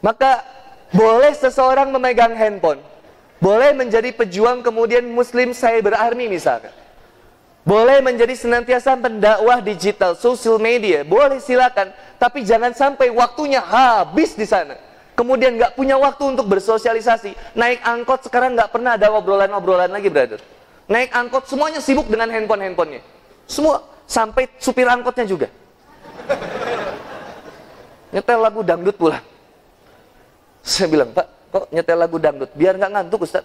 Maka boleh seseorang memegang handphone. Boleh menjadi pejuang kemudian muslim cyber army misalkan. Boleh menjadi senantiasa pendakwah digital, social media. Boleh silakan. Tapi jangan sampai waktunya habis di sana. Kemudian nggak punya waktu untuk bersosialisasi. Naik angkot sekarang nggak pernah ada obrolan-obrolan lagi, brother. Naik angkot semuanya sibuk dengan handphone-handphonenya. Semua sampai supir angkotnya juga. *laughs* Nyetel lagu dangdut pula. Saya bilang, Pak, kok nyetel lagu dangdut? Biar nggak ngantuk, Ustaz.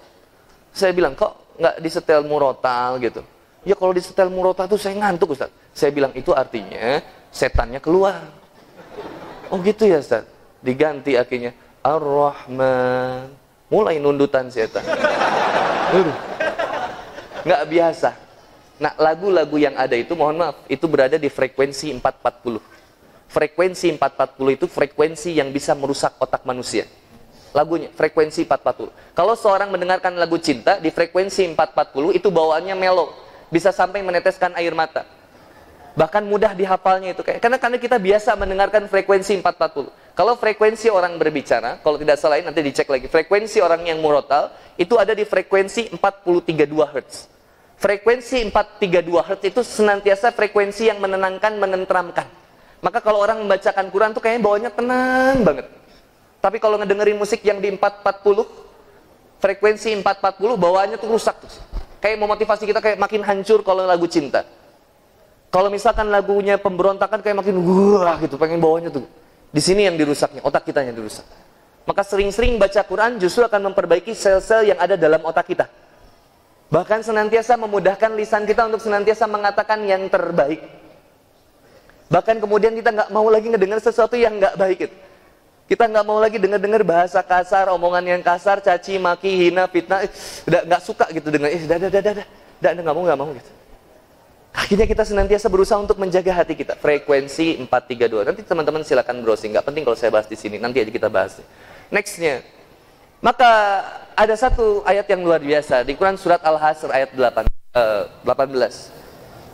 Saya bilang, kok nggak disetel murotal gitu? Ya kalau disetel murotal tuh saya ngantuk, Ustaz. Saya bilang, itu artinya setannya keluar. Oh gitu ya, Ustaz. Diganti akhirnya. Ar-Rahman. Mulai nundutan setan. Nggak biasa. Nah, lagu-lagu yang ada itu mohon maaf, itu berada di frekuensi 440. Frekuensi 440 itu frekuensi yang bisa merusak otak manusia. Lagunya frekuensi 440. Kalau seorang mendengarkan lagu cinta di frekuensi 440 itu bawaannya melo, bisa sampai meneteskan air mata. Bahkan mudah dihafalnya itu kayak karena karena kita biasa mendengarkan frekuensi 440. Kalau frekuensi orang berbicara, kalau tidak salah nanti dicek lagi. Frekuensi orang yang murotal itu ada di frekuensi 432 Hz. Frekuensi 432 Hz itu senantiasa frekuensi yang menenangkan, menentramkan. Maka kalau orang membacakan Quran tuh kayaknya bawahnya tenang banget. Tapi kalau ngedengerin musik yang di 440, frekuensi 440 bawaannya tuh rusak tuh. Kayak memotivasi kita kayak makin hancur kalau lagu cinta. Kalau misalkan lagunya pemberontakan kayak makin wah gitu, pengen bawahnya tuh. Di sini yang dirusaknya, otak kita yang dirusak. Maka sering-sering baca Quran justru akan memperbaiki sel-sel yang ada dalam otak kita. Bahkan senantiasa memudahkan lisan kita untuk senantiasa mengatakan yang terbaik. Bahkan kemudian kita nggak mau lagi ngedengar sesuatu yang nggak baik itu. Kita nggak mau lagi dengar-dengar bahasa kasar, omongan yang kasar, caci, maki, hina, fitnah. Udah nggak suka gitu dengar. Eh, dah, dah, dah, dah, dah, nggak mau, nggak mau gitu. Akhirnya kita senantiasa berusaha untuk menjaga hati kita. Frekuensi 432. Nanti teman-teman silakan browsing. Nggak penting kalau saya bahas di sini. Nanti aja kita bahas. Nextnya, Maka ada satu ayat yang luar biasa di Quran surat Al-Hasr ayat 8, uh, 18.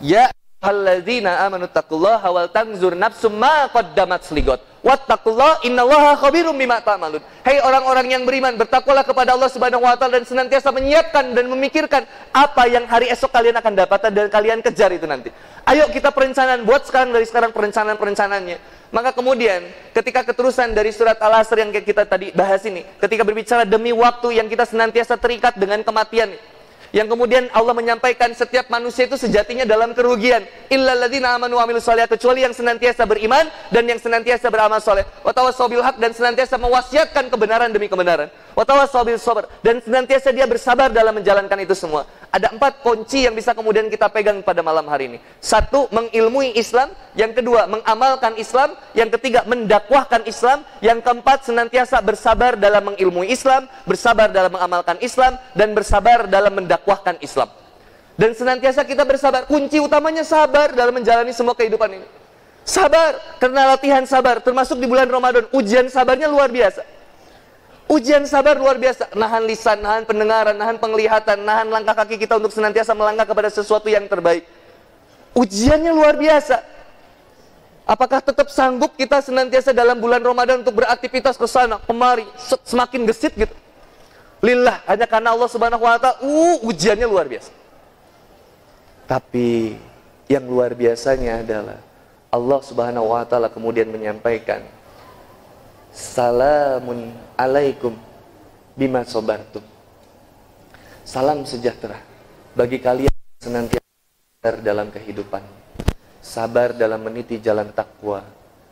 Ya alladzina amanu taqullaha wal tanzur nafsum ma qaddamat sligot. Wattaqullaha innallaha khabirum bima ta'malun. Hei orang-orang yang beriman, bertakwalah kepada Allah Subhanahu wa taala dan senantiasa menyiapkan dan memikirkan apa yang hari esok kalian akan dapatkan dan kalian kejar itu nanti. Ayo kita perencanaan, buat sekarang dari sekarang perencanaan-perencanaannya. Maka kemudian ketika keterusan dari surat Al-Asr yang kita tadi bahas ini, ketika berbicara demi waktu yang kita senantiasa terikat dengan kematian, yang kemudian Allah menyampaikan setiap manusia itu sejatinya dalam kerugian. Illalladzina amanu wa amilus kecuali yang senantiasa beriman dan yang senantiasa beramal soleh. Wa tawassaw haq dan senantiasa mewasiatkan kebenaran demi kebenaran. Wa tawassaw sabar dan senantiasa dia bersabar dalam menjalankan itu semua. Ada empat kunci yang bisa kemudian kita pegang pada malam hari ini. Satu, mengilmui Islam. Yang kedua, mengamalkan Islam. Yang ketiga, mendakwahkan Islam. Yang keempat, senantiasa bersabar dalam mengilmui Islam, bersabar dalam mengamalkan Islam, dan bersabar dalam mendakwahkan Islam. Dan senantiasa kita bersabar. Kunci utamanya sabar dalam menjalani semua kehidupan ini. Sabar, karena latihan sabar, termasuk di bulan Ramadan, ujian sabarnya luar biasa. Ujian sabar luar biasa. Nahan lisan, nahan pendengaran, nahan penglihatan, nahan langkah kaki kita untuk senantiasa melangkah kepada sesuatu yang terbaik. Ujiannya luar biasa. Apakah tetap sanggup kita senantiasa dalam bulan Ramadan untuk beraktivitas ke sana, kemari, semakin gesit gitu? Lillah, hanya karena Allah Subhanahu wa taala, uh, ujiannya luar biasa. Tapi yang luar biasanya adalah Allah Subhanahu wa taala kemudian menyampaikan Salamun alaikum bima sobartum. Salam sejahtera bagi kalian senantiasa sabar dalam kehidupan. Sabar dalam meniti jalan takwa.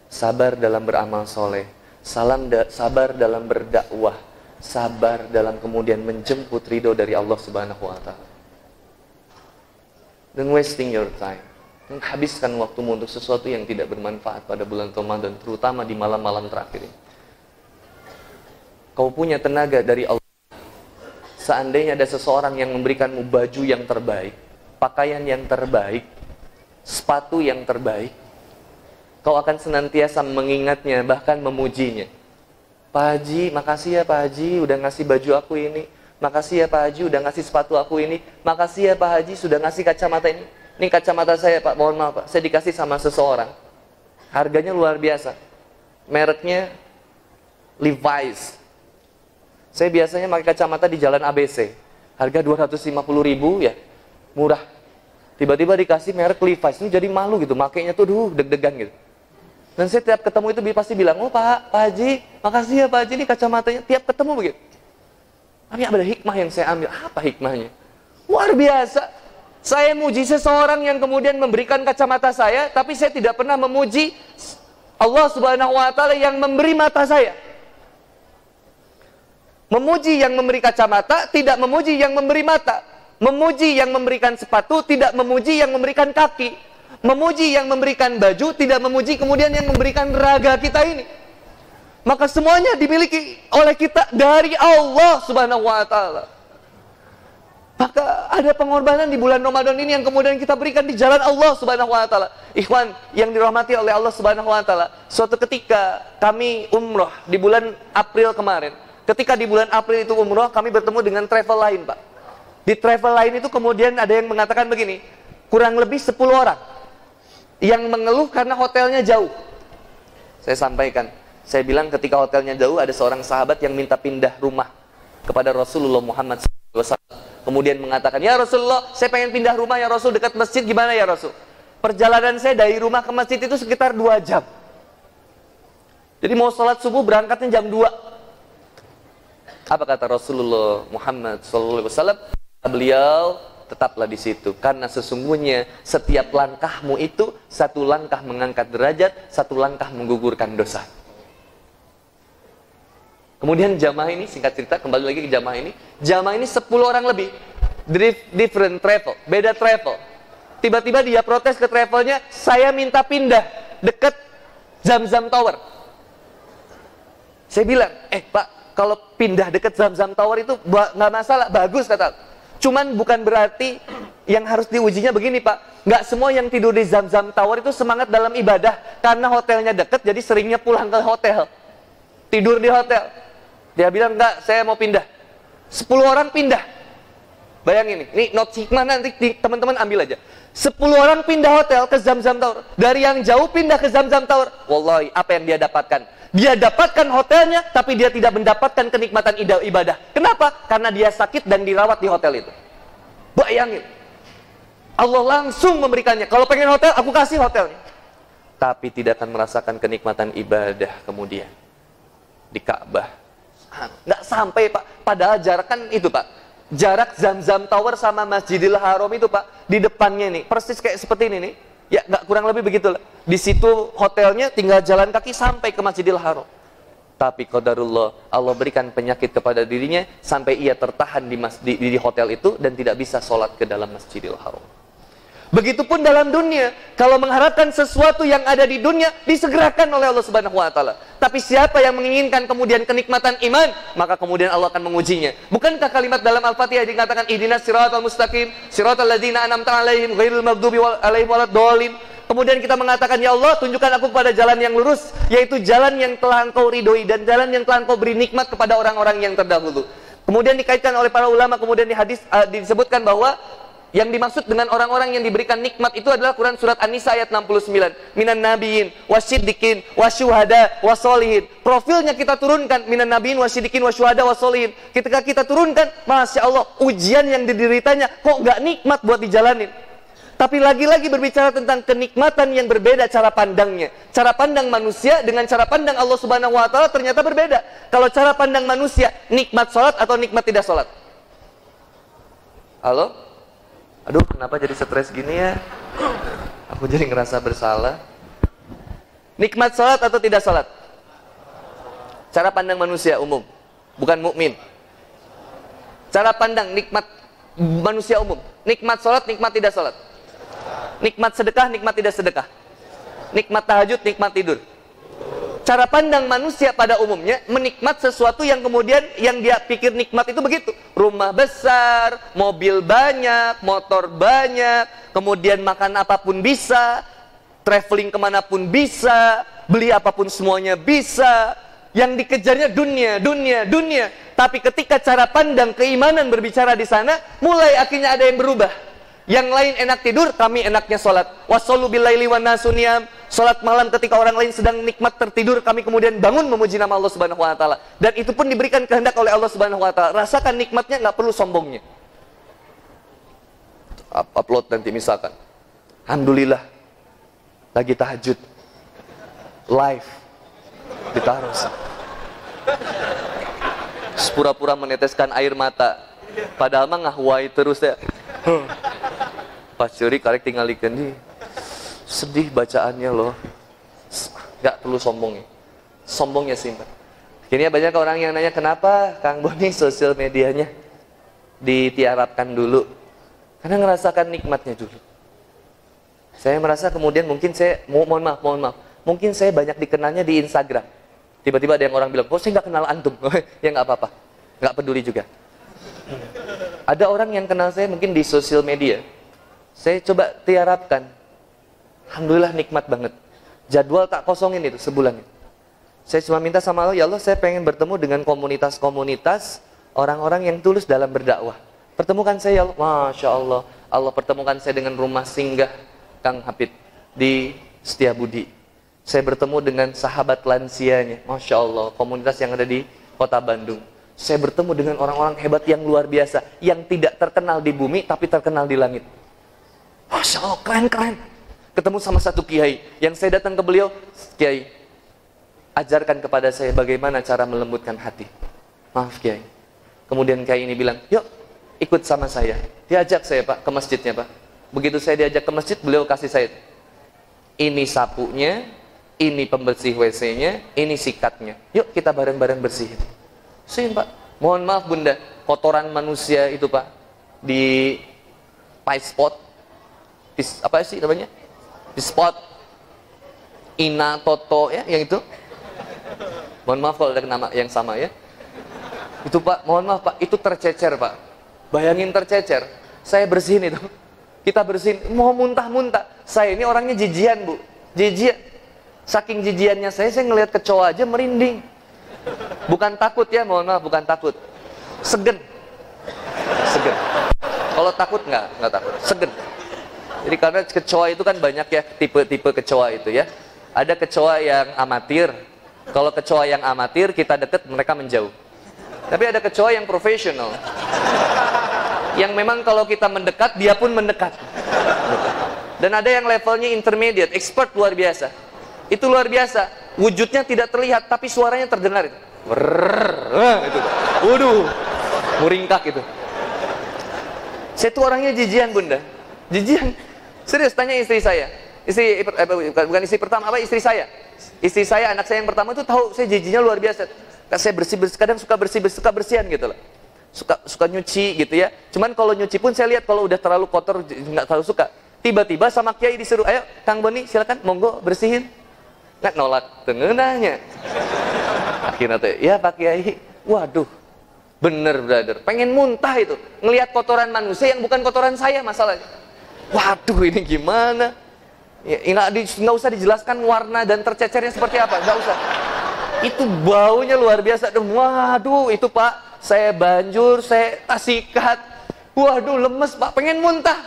Sabar dalam beramal soleh. Salam da sabar dalam berdakwah. Sabar dalam kemudian menjemput ridho dari Allah Subhanahu wa taala. Don't wasting your time. Menghabiskan waktumu untuk sesuatu yang tidak bermanfaat pada bulan Ramadan, terutama di malam-malam terakhir ini kau punya tenaga dari Allah. Seandainya ada seseorang yang memberikanmu baju yang terbaik, pakaian yang terbaik, sepatu yang terbaik, kau akan senantiasa mengingatnya, bahkan memujinya. Pak Haji, makasih ya Pak Haji udah ngasih baju aku ini. Makasih ya Pak Haji udah ngasih sepatu aku ini. Makasih ya Pak Haji sudah ngasih kacamata ini. Ini kacamata saya Pak, mohon maaf Pak. Saya dikasih sama seseorang. Harganya luar biasa. Mereknya Levi's. Saya biasanya pakai kacamata di jalan ABC. Harga 250 ribu ya, murah. Tiba-tiba dikasih merek Levi's, ini jadi malu gitu, makainya tuh duh deg-degan gitu. Dan saya tiap ketemu itu pasti bilang, oh Pak, Pak Haji, makasih ya Pak Haji, ini kacamatanya tiap ketemu begitu. Tapi ada hikmah yang saya ambil, apa hikmahnya? Luar biasa. Saya muji seseorang yang kemudian memberikan kacamata saya, tapi saya tidak pernah memuji Allah Subhanahu wa taala yang memberi mata saya. Memuji yang memberi kacamata, tidak memuji yang memberi mata. Memuji yang memberikan sepatu, tidak memuji yang memberikan kaki. Memuji yang memberikan baju, tidak memuji kemudian yang memberikan raga kita ini. Maka semuanya dimiliki oleh kita dari Allah Subhanahu wa taala. Maka ada pengorbanan di bulan Ramadan ini yang kemudian kita berikan di jalan Allah Subhanahu wa taala. Ikhwan yang dirahmati oleh Allah Subhanahu wa taala. Suatu ketika kami umroh di bulan April kemarin Ketika di bulan April itu umroh, kami bertemu dengan travel lain, Pak. Di travel lain itu kemudian ada yang mengatakan begini, kurang lebih 10 orang yang mengeluh karena hotelnya jauh. Saya sampaikan, saya bilang ketika hotelnya jauh ada seorang sahabat yang minta pindah rumah kepada Rasulullah Muhammad SAW. Kemudian mengatakan, ya Rasulullah, saya pengen pindah rumah ya Rasul dekat masjid gimana ya Rasul? Perjalanan saya dari rumah ke masjid itu sekitar 2 jam. Jadi mau sholat subuh berangkatnya jam 2 apa kata Rasulullah Muhammad SAW? Beliau tetaplah di situ karena sesungguhnya setiap langkahmu itu satu langkah mengangkat derajat, satu langkah menggugurkan dosa. Kemudian jamaah ini singkat cerita kembali lagi ke jamaah ini, jamaah ini 10 orang lebih. Different travel, beda travel. Tiba-tiba dia protes ke travelnya, saya minta pindah dekat Zam-Zam Tower. Saya bilang, eh pak, kalau pindah dekat Zam-Zam Tower itu nggak masalah, bagus kata. Cuman bukan berarti yang harus diujinya begini Pak. Nggak semua yang tidur di Zam-Zam Tower itu semangat dalam ibadah karena hotelnya dekat jadi seringnya pulang ke hotel. Tidur di hotel. Dia bilang, enggak, saya mau pindah. 10 orang pindah. Bayangin nih, ini not hikmah nanti teman-teman ambil aja. 10 orang pindah hotel ke Zamzam Tower. Dari yang jauh pindah ke Zamzam Tower. Wallahi, apa yang dia dapatkan? Dia dapatkan hotelnya, tapi dia tidak mendapatkan kenikmatan ibadah. Kenapa? Karena dia sakit dan dirawat di hotel itu. Bayangin. Allah langsung memberikannya. Kalau pengen hotel, aku kasih hotelnya. Tapi tidak akan merasakan kenikmatan ibadah kemudian. Di Ka'bah. Nggak sampai Pak. Padahal jarak kan itu Pak. Jarak Zam-Zam Tower sama Masjidil Haram itu Pak. Di depannya nih. Persis kayak seperti ini nih. Ya nggak kurang lebih begitu. Di situ hotelnya tinggal jalan kaki sampai ke Masjidil Haram. Tapi qadarullah Allah berikan penyakit kepada dirinya sampai ia tertahan di, mas, di hotel itu dan tidak bisa sholat ke dalam Masjidil Haram. Begitupun dalam dunia, kalau mengharapkan sesuatu yang ada di dunia disegerakan oleh Allah Subhanahu wa taala. Tapi siapa yang menginginkan kemudian kenikmatan iman, maka kemudian Allah akan mengujinya. Bukankah kalimat dalam Al-Fatihah dikatakan ihdinas siratal mustaqim, siratal ladzina an'amta alaihim ghairil maghdubi alaihim waladdallin. Kemudian kita mengatakan, Ya Allah, tunjukkan aku kepada jalan yang lurus, yaitu jalan yang telah engkau ridhoi dan jalan yang telah engkau beri nikmat kepada orang-orang yang terdahulu. Kemudian dikaitkan oleh para ulama, kemudian di hadis uh, disebutkan bahwa yang dimaksud dengan orang-orang yang diberikan nikmat itu adalah Quran surat An-Nisa ayat 69. Minan nabiyin, wasyiddiqin, wasyuhada, wasolihin. Profilnya kita turunkan minan nabiyin, wasyiddiqin, wasyuhada, wasolihin. Ketika kita turunkan, Masya Allah, ujian yang dideritanya kok gak nikmat buat dijalanin. Tapi lagi-lagi berbicara tentang kenikmatan yang berbeda cara pandangnya. Cara pandang manusia dengan cara pandang Allah Subhanahu wa taala ternyata berbeda. Kalau cara pandang manusia, nikmat sholat atau nikmat tidak sholat? Halo? Aduh kenapa jadi stres gini ya? Aku jadi ngerasa bersalah. Nikmat sholat atau tidak sholat? Cara pandang manusia umum bukan mukmin. Cara pandang nikmat manusia umum nikmat sholat nikmat tidak sholat. Nikmat sedekah nikmat tidak sedekah. Nikmat tahajud nikmat tidur cara pandang manusia pada umumnya menikmat sesuatu yang kemudian yang dia pikir nikmat itu begitu. Rumah besar, mobil banyak, motor banyak, kemudian makan apa pun bisa, traveling ke mana pun bisa, beli apa pun semuanya bisa. Yang dikejarnya dunia, dunia, dunia. Tapi ketika cara pandang keimanan berbicara di sana, mulai akhirnya ada yang berubah. Yang lain enak tidur, kami enaknya sholat. Wassolu billaili wa nasuniyam. Sholat malam ketika orang lain sedang nikmat tertidur, kami kemudian bangun memuji nama Allah Subhanahu wa taala. Dan itu pun diberikan kehendak oleh Allah Subhanahu wa taala. Rasakan nikmatnya nggak perlu sombongnya. Upload nanti misalkan. Alhamdulillah. Lagi tahajud. Live. Ditaruh. Pura-pura meneteskan air mata. Padahal mah ngahwai terus ya. Pas curi karek tinggal di sedih bacaannya loh. Nggak perlu sombong ya. Sombongnya simpan Kini banyak orang yang nanya kenapa Kang Boni sosial medianya ditiarapkan dulu? Karena ngerasakan nikmatnya dulu. Saya merasa kemudian mungkin saya mohon maaf mohon maaf. Mungkin saya banyak dikenalnya di Instagram. Tiba-tiba ada yang orang bilang oh saya nggak kenal antum. *laughs* Ya nggak apa-apa. Nggak peduli juga ada orang yang kenal saya mungkin di sosial media saya coba tiarapkan Alhamdulillah nikmat banget. Jadwal tak kosongin itu sebulan. Saya cuma minta sama Allah, ya Allah saya pengen bertemu dengan komunitas-komunitas orang-orang yang tulus dalam berdakwah. Pertemukan saya ya Allah. Masya Allah. Allah pertemukan saya dengan rumah singgah Kang Hafid di Setiabudi. Saya bertemu dengan sahabat lansianya. Masya Allah. Komunitas yang ada di kota Bandung. Saya bertemu dengan orang-orang hebat yang luar biasa. Yang tidak terkenal di bumi tapi terkenal di langit. Masya Allah, keren-keren ketemu sama satu kiai. Yang saya datang ke beliau kiai ajarkan kepada saya bagaimana cara melembutkan hati. Maaf kiai. Kemudian kiai ini bilang yuk ikut sama saya. Diajak saya pak ke masjidnya pak. Begitu saya diajak ke masjid beliau kasih saya. Ini sapunya ini pembersih WC-nya ini sikatnya. Yuk kita bareng-bareng bersihin bersihin pak. Mohon maaf bunda. Kotoran manusia itu pak. Di pie spot. Apa sih namanya? Di spot. Ina Toto ya yang itu. Mohon maaf kalau ada nama yang sama ya. Itu pak. Mohon maaf pak. Itu tercecer pak. Bayangin. Tercecer saya bersihin itu. Kita bersihin. Mau muntah-muntah. Saya ini orangnya jijian bu. Jijian saking jijiannya saya saya ngelihat kecoa aja merinding Bukan takut ya, mohon maaf, bukan takut. Segen. Segen. Kalau takut nggak, nggak takut. Segen. Jadi karena kecoa itu kan banyak ya tipe-tipe kecoa itu ya. Ada kecoa yang amatir. Kalau kecoa yang amatir kita deket mereka menjauh. Tapi ada kecoa yang profesional. Yang memang kalau kita mendekat dia pun mendekat. Dan ada yang levelnya intermediate, expert luar biasa. Itu luar biasa. Wujudnya tidak terlihat tapi suaranya terdengar itu. Itu. Waduh, muringkak itu. Saya itu orangnya jijian bunda. Jijian. Serius tanya istri saya. Istri eh, bukan istri pertama apa istri saya. Istri saya anak saya yang pertama itu tahu saya jijinya luar biasa. Saya bersih bersih kadang suka bersih bersih suka bersihan gitu loh. Suka suka nyuci gitu ya. Cuman kalau nyuci pun saya lihat kalau udah terlalu kotor nggak terlalu suka. Tiba-tiba sama kiai disuruh, ayo Kang Boni silakan monggo bersihin. Nggak nolak tengenahnya. Akhirnya tuh, ya Pak Kiai, waduh, bener brother, pengen muntah itu. Ngelihat kotoran manusia yang bukan kotoran saya masalahnya. Waduh ini gimana? Ya, nggak usah dijelaskan warna dan tercecernya seperti apa, nggak usah. Itu baunya luar biasa. Waduh, itu Pak, saya banjur, saya sikat. Waduh, lemes Pak, pengen muntah.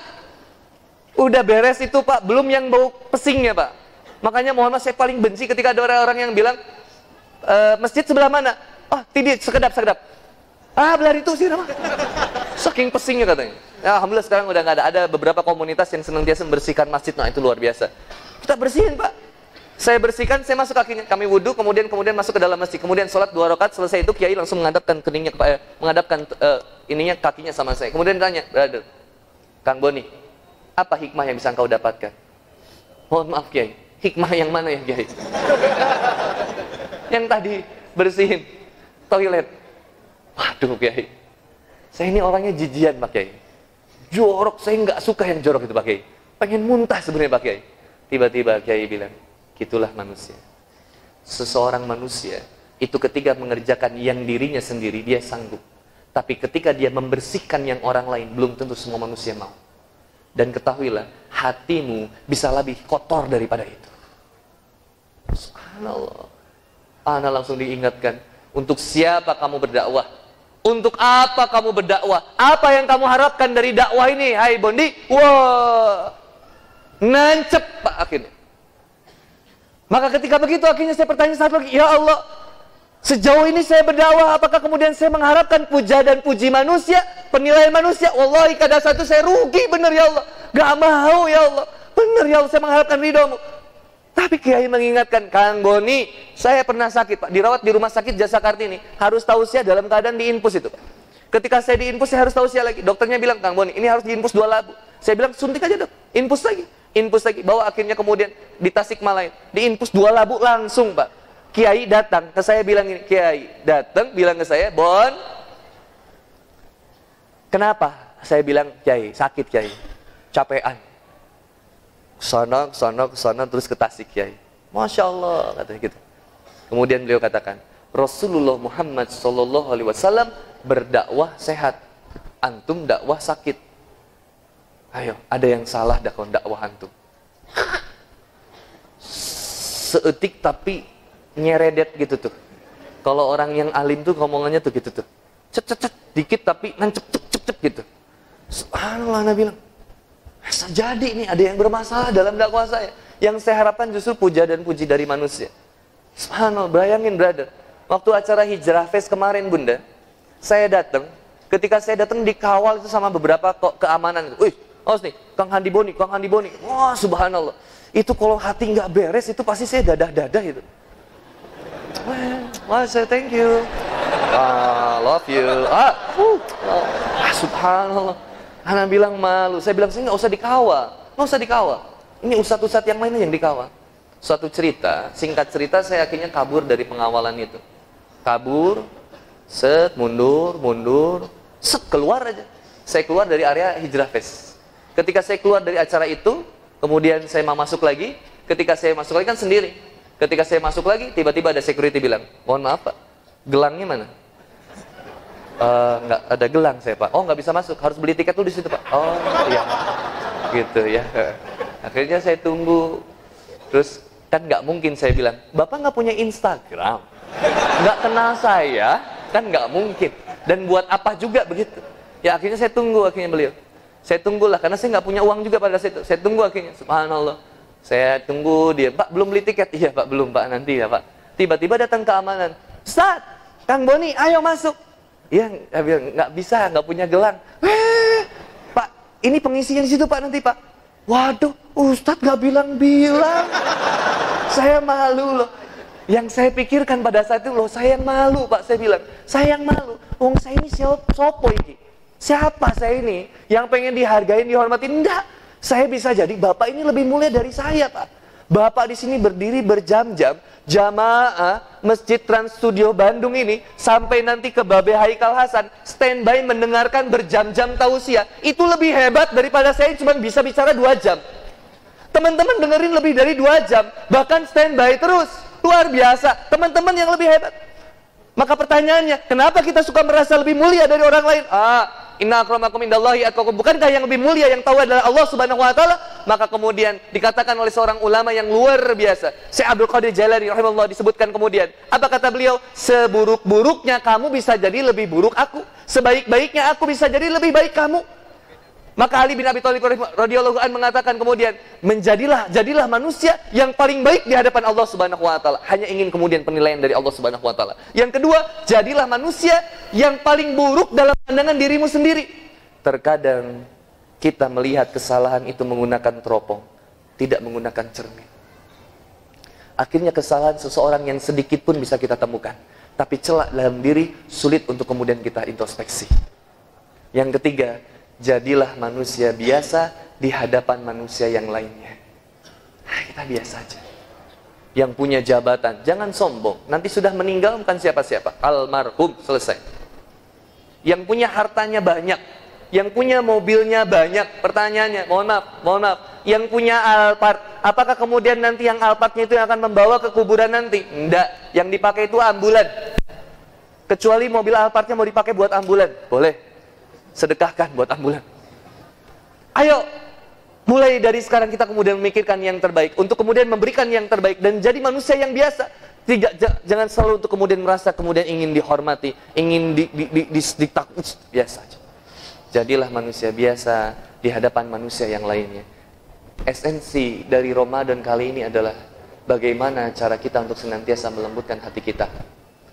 Udah beres itu Pak, belum yang bau pesingnya Pak. Makanya mohon maaf saya paling benci ketika ada orang-orang yang bilang, e, masjid sebelah mana? Oh, tidak, sekedap, sekedap. Ah, belar itu sih nama. Saking pesingnya katanya. Ya, Alhamdulillah sekarang udah nggak ada. Ada beberapa komunitas yang senantiasa membersihkan masjid. Nah, itu luar biasa. Kita bersihin, Pak. Saya bersihkan, saya masuk kakinya. Kami wudhu, kemudian kemudian masuk ke dalam masjid. Kemudian sholat dua rakaat, selesai itu Kiai langsung menghadapkan keningnya, eh, menghadapkan uh, ininya kakinya sama saya. Kemudian tanya, brother, Kang Boni, apa hikmah yang bisa engkau dapatkan? Mohon maaf Kiai, hikmah yang mana ya Kiai? yang tadi bersihin toilet. Waduh Kiai, saya ini orangnya jijian Pak Kiai. Jorok, saya nggak suka yang jorok itu Pak Kiai. Pengen muntah sebenarnya Pak Kiai. Tiba-tiba Kiai bilang, gitulah manusia. Seseorang manusia itu ketika mengerjakan yang dirinya sendiri dia sanggup. Tapi ketika dia membersihkan yang orang lain belum tentu semua manusia mau. Dan ketahuilah hatimu bisa lebih kotor daripada itu. Subhanallah. Ana langsung diingatkan, untuk siapa kamu berdakwah? Untuk apa kamu berdakwah? Apa yang kamu harapkan dari dakwah ini? Hai Bondi, wah, nancep pak akhirnya. Maka ketika begitu akhirnya saya bertanya satu lagi, ya Allah, sejauh ini saya berdakwah, apakah kemudian saya mengharapkan puja dan puji manusia, penilaian manusia? Wallahi kadang satu saya rugi benar ya Allah, gak mau ya Allah, benar ya Allah saya mengharapkan ridhomu. Tapi Kiai mengingatkan, Kang Boni, saya pernah sakit Pak, dirawat di rumah sakit Jasa Kartini, harus tausiah dalam keadaan diinfus itu Pak. Ketika saya diinfus, saya harus tausiah lagi. Dokternya bilang, Kang Boni, ini harus diinfus dua labu. Saya bilang, suntik aja dok, infus lagi. Infus lagi, bawa akhirnya kemudian di Tasik Malaya, diinfus dua labu langsung Pak. Kiai datang ke saya bilang ini, Kiai datang bilang ke saya, Bon, kenapa? Saya bilang, Kiai, sakit Kiai, capean sana, sana, sana terus ke Tasik Kiai. Masya Allah katanya gitu. Kemudian beliau katakan, Rasulullah Muhammad Wasallam berdakwah sehat, antum dakwah sakit. Ayo, ada yang salah dakwah dakwah antum. Seetik tapi nyeredet gitu tuh. Kalau orang yang alim tuh ngomongannya tuh gitu tuh. Cet cet cet dikit tapi nancep cep cep cep gitu. Subhanallah Nabi bilang, bisa jadi nih ada yang bermasalah dalam dakwah saya. Yang saya harapkan justru puja dan puji dari manusia. Subhanallah, bayangin brother. Waktu acara hijrah fest kemarin bunda, saya datang. Ketika saya datang dikawal itu sama beberapa kok keamanan. Wih, awas nih, Kang Handi Boni, Kang Handi Boni. Wah, subhanallah. Itu kalau hati nggak beres, itu pasti saya dadah-dadah itu. Wah, saya thank you. Ah, love you. Ah, uh, ah, subhanallah. Anak bilang malu. Saya bilang, saya nggak usah dikawal. Nggak usah dikawal. Ini ustadz-ustadz yang lainnya yang dikawal. Suatu cerita, singkat cerita saya akhirnya kabur dari pengawalan itu. Kabur, set, mundur, mundur, set, keluar aja. Saya keluar dari area hijrah fest. Ketika saya keluar dari acara itu, kemudian saya mau masuk lagi. Ketika saya masuk lagi kan sendiri. Ketika saya masuk lagi, tiba-tiba ada security bilang, mohon maaf pak, gelangnya mana? Uh, nggak ada gelang saya pak. Oh nggak bisa masuk, harus beli tiket tuh di situ pak. Oh iya, gitu ya. *laughs* Akhirnya saya tunggu. Terus kan nggak mungkin saya bilang, bapak nggak punya Instagram, nggak kenal saya, kan nggak mungkin. Dan buat apa juga begitu? Ya akhirnya saya tunggu akhirnya beliau. Saya tunggulah karena saya nggak punya uang juga pada saat itu. Saya tunggu akhirnya, subhanallah. Saya tunggu dia, Pak belum beli tiket. *laughs* Iya Pak belum Pak nanti ya Pak. Tiba-tiba datang keamanan. Ustaz, Kang Boni, ayo masuk. Iya, nggak bisa, nggak punya gelang. Eh, Pak, ini pengisian di situ Pak nanti Pak. Waduh, Ustadz nggak bilang-bilang. Saya malu loh. Yang saya pikirkan pada saat itu loh, saya yang malu Pak, saya bilang. Saya yang malu. Wong saya ini sopo ini. Siapa saya ini yang pengen dihargain, dihormati? Enggak. Saya bisa jadi Bapak ini lebih mulia dari saya, Pak. Bapak di sini berdiri berjam-jam, jamaah Masjid Trans Studio Bandung ini sampai nanti ke Babe Haikal Hasan standby mendengarkan berjam-jam tausiah itu lebih hebat daripada saya cuma bisa bicara dua jam. Teman-teman dengerin lebih dari dua jam, bahkan standby terus. Luar biasa. Teman-teman yang lebih hebat. Maka pertanyaannya, kenapa kita suka merasa lebih mulia dari orang lain? Ah, inna akramakum indallahi atqakum. Bukankah yang lebih mulia yang tahu adalah Allah Subhanahu wa taala? Maka kemudian dikatakan oleh seorang ulama yang luar biasa, Syekh Abdul Qadir Jalani rahimahullah disebutkan kemudian, apa kata beliau? Seburuk-buruknya kamu bisa jadi lebih buruk aku. Sebaik-baiknya aku bisa jadi lebih baik kamu. Maka Ali bin Abi Thalib radhiyallahu an mengatakan kemudian, menjadilah jadilah manusia yang paling baik di hadapan Allah Subhanahu wa taala. Hanya ingin kemudian penilaian dari Allah Subhanahu wa taala. Yang kedua, jadilah manusia yang paling buruk dalam pandangan dirimu sendiri. Terkadang kita melihat kesalahan itu menggunakan teropong, tidak menggunakan cermin. Akhirnya kesalahan seseorang yang sedikit pun bisa kita temukan. Tapi celak dalam diri sulit untuk kemudian kita introspeksi. Yang ketiga, jadilah manusia biasa di hadapan manusia yang lainnya. Kita biasa aja. Yang punya jabatan, jangan sombong. Nanti sudah meninggal bukan siapa-siapa. Almarhum, selesai. Yang punya hartanya banyak, yang punya mobilnya banyak. Pertanyaannya, mohon maaf, mohon maaf. Yang punya Alphard, apakah kemudian nanti yang Alphardnya itu yang akan membawa ke kuburan nanti? Enggak, yang dipakai itu ambulan. Kecuali mobil Alphardnya mau dipakai buat ambulan, boleh sedekahkan buat ambulan. Ayo, mulai dari sekarang kita kemudian memikirkan yang terbaik untuk kemudian memberikan yang terbaik dan jadi manusia yang biasa. Tidak, jangan selalu untuk kemudian merasa kemudian ingin dihormati, ingin di, di, di, di, di, biasa aja. Jadilah manusia biasa di hadapan manusia yang lainnya. Esensi dari Ramadan kali ini adalah bagaimana cara kita untuk senantiasa melembutkan hati kita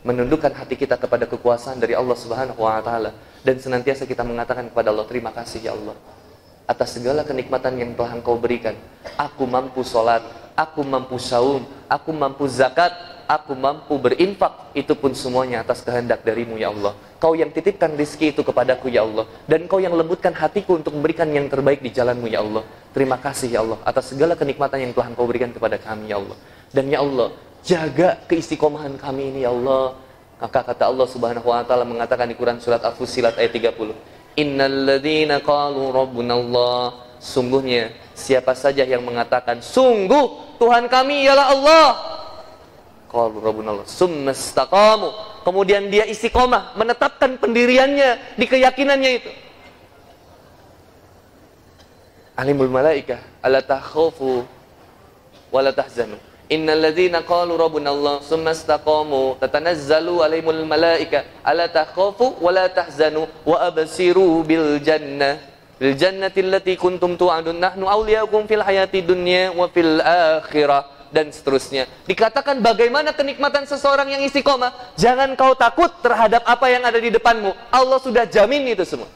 menundukkan hati kita kepada kekuasaan dari Allah Subhanahu wa taala dan senantiasa kita mengatakan kepada Allah terima kasih ya Allah atas segala kenikmatan yang telah Engkau berikan. Aku mampu sholat, aku mampu saum, aku mampu zakat, aku mampu berinfak. Itu pun semuanya atas kehendak darimu ya Allah. Kau yang titipkan rizki itu kepadaku ya Allah. Dan kau yang lembutkan hatiku untuk memberikan yang terbaik di jalanmu ya Allah. Terima kasih ya Allah atas segala kenikmatan yang telah Engkau berikan kepada kami ya Allah. Dan ya Allah, Jaga keistiqomahan kami ini ya Allah. Maka kata Allah Subhanahu wa taala mengatakan di Quran surat Al-Fussilat ayat 30. Innalladzina qalu rabbuna Allah. Sungguhnya siapa saja yang mengatakan sungguh Tuhan kami ialah Allah. Qalu rabbuna Allah. Summastaqamu. Kemudian dia istiqomah menetapkan pendiriannya di keyakinannya itu. Alimul malaika ala takhafu wala tahzanu Innal ladzina qalu rabbuna Allah summa istaqamu tatanazzalu alaihimul malaika alla takhafu wa la tahzanu wa absiru bil jannah bil jannati allati kuntum tu'adun nahnu awliyaukum fil hayati dunya wa fil akhirah dan seterusnya. Dikatakan bagaimana kenikmatan seseorang yang istiqomah. Jangan kau takut terhadap apa yang ada di depanmu. Allah sudah jamin itu semua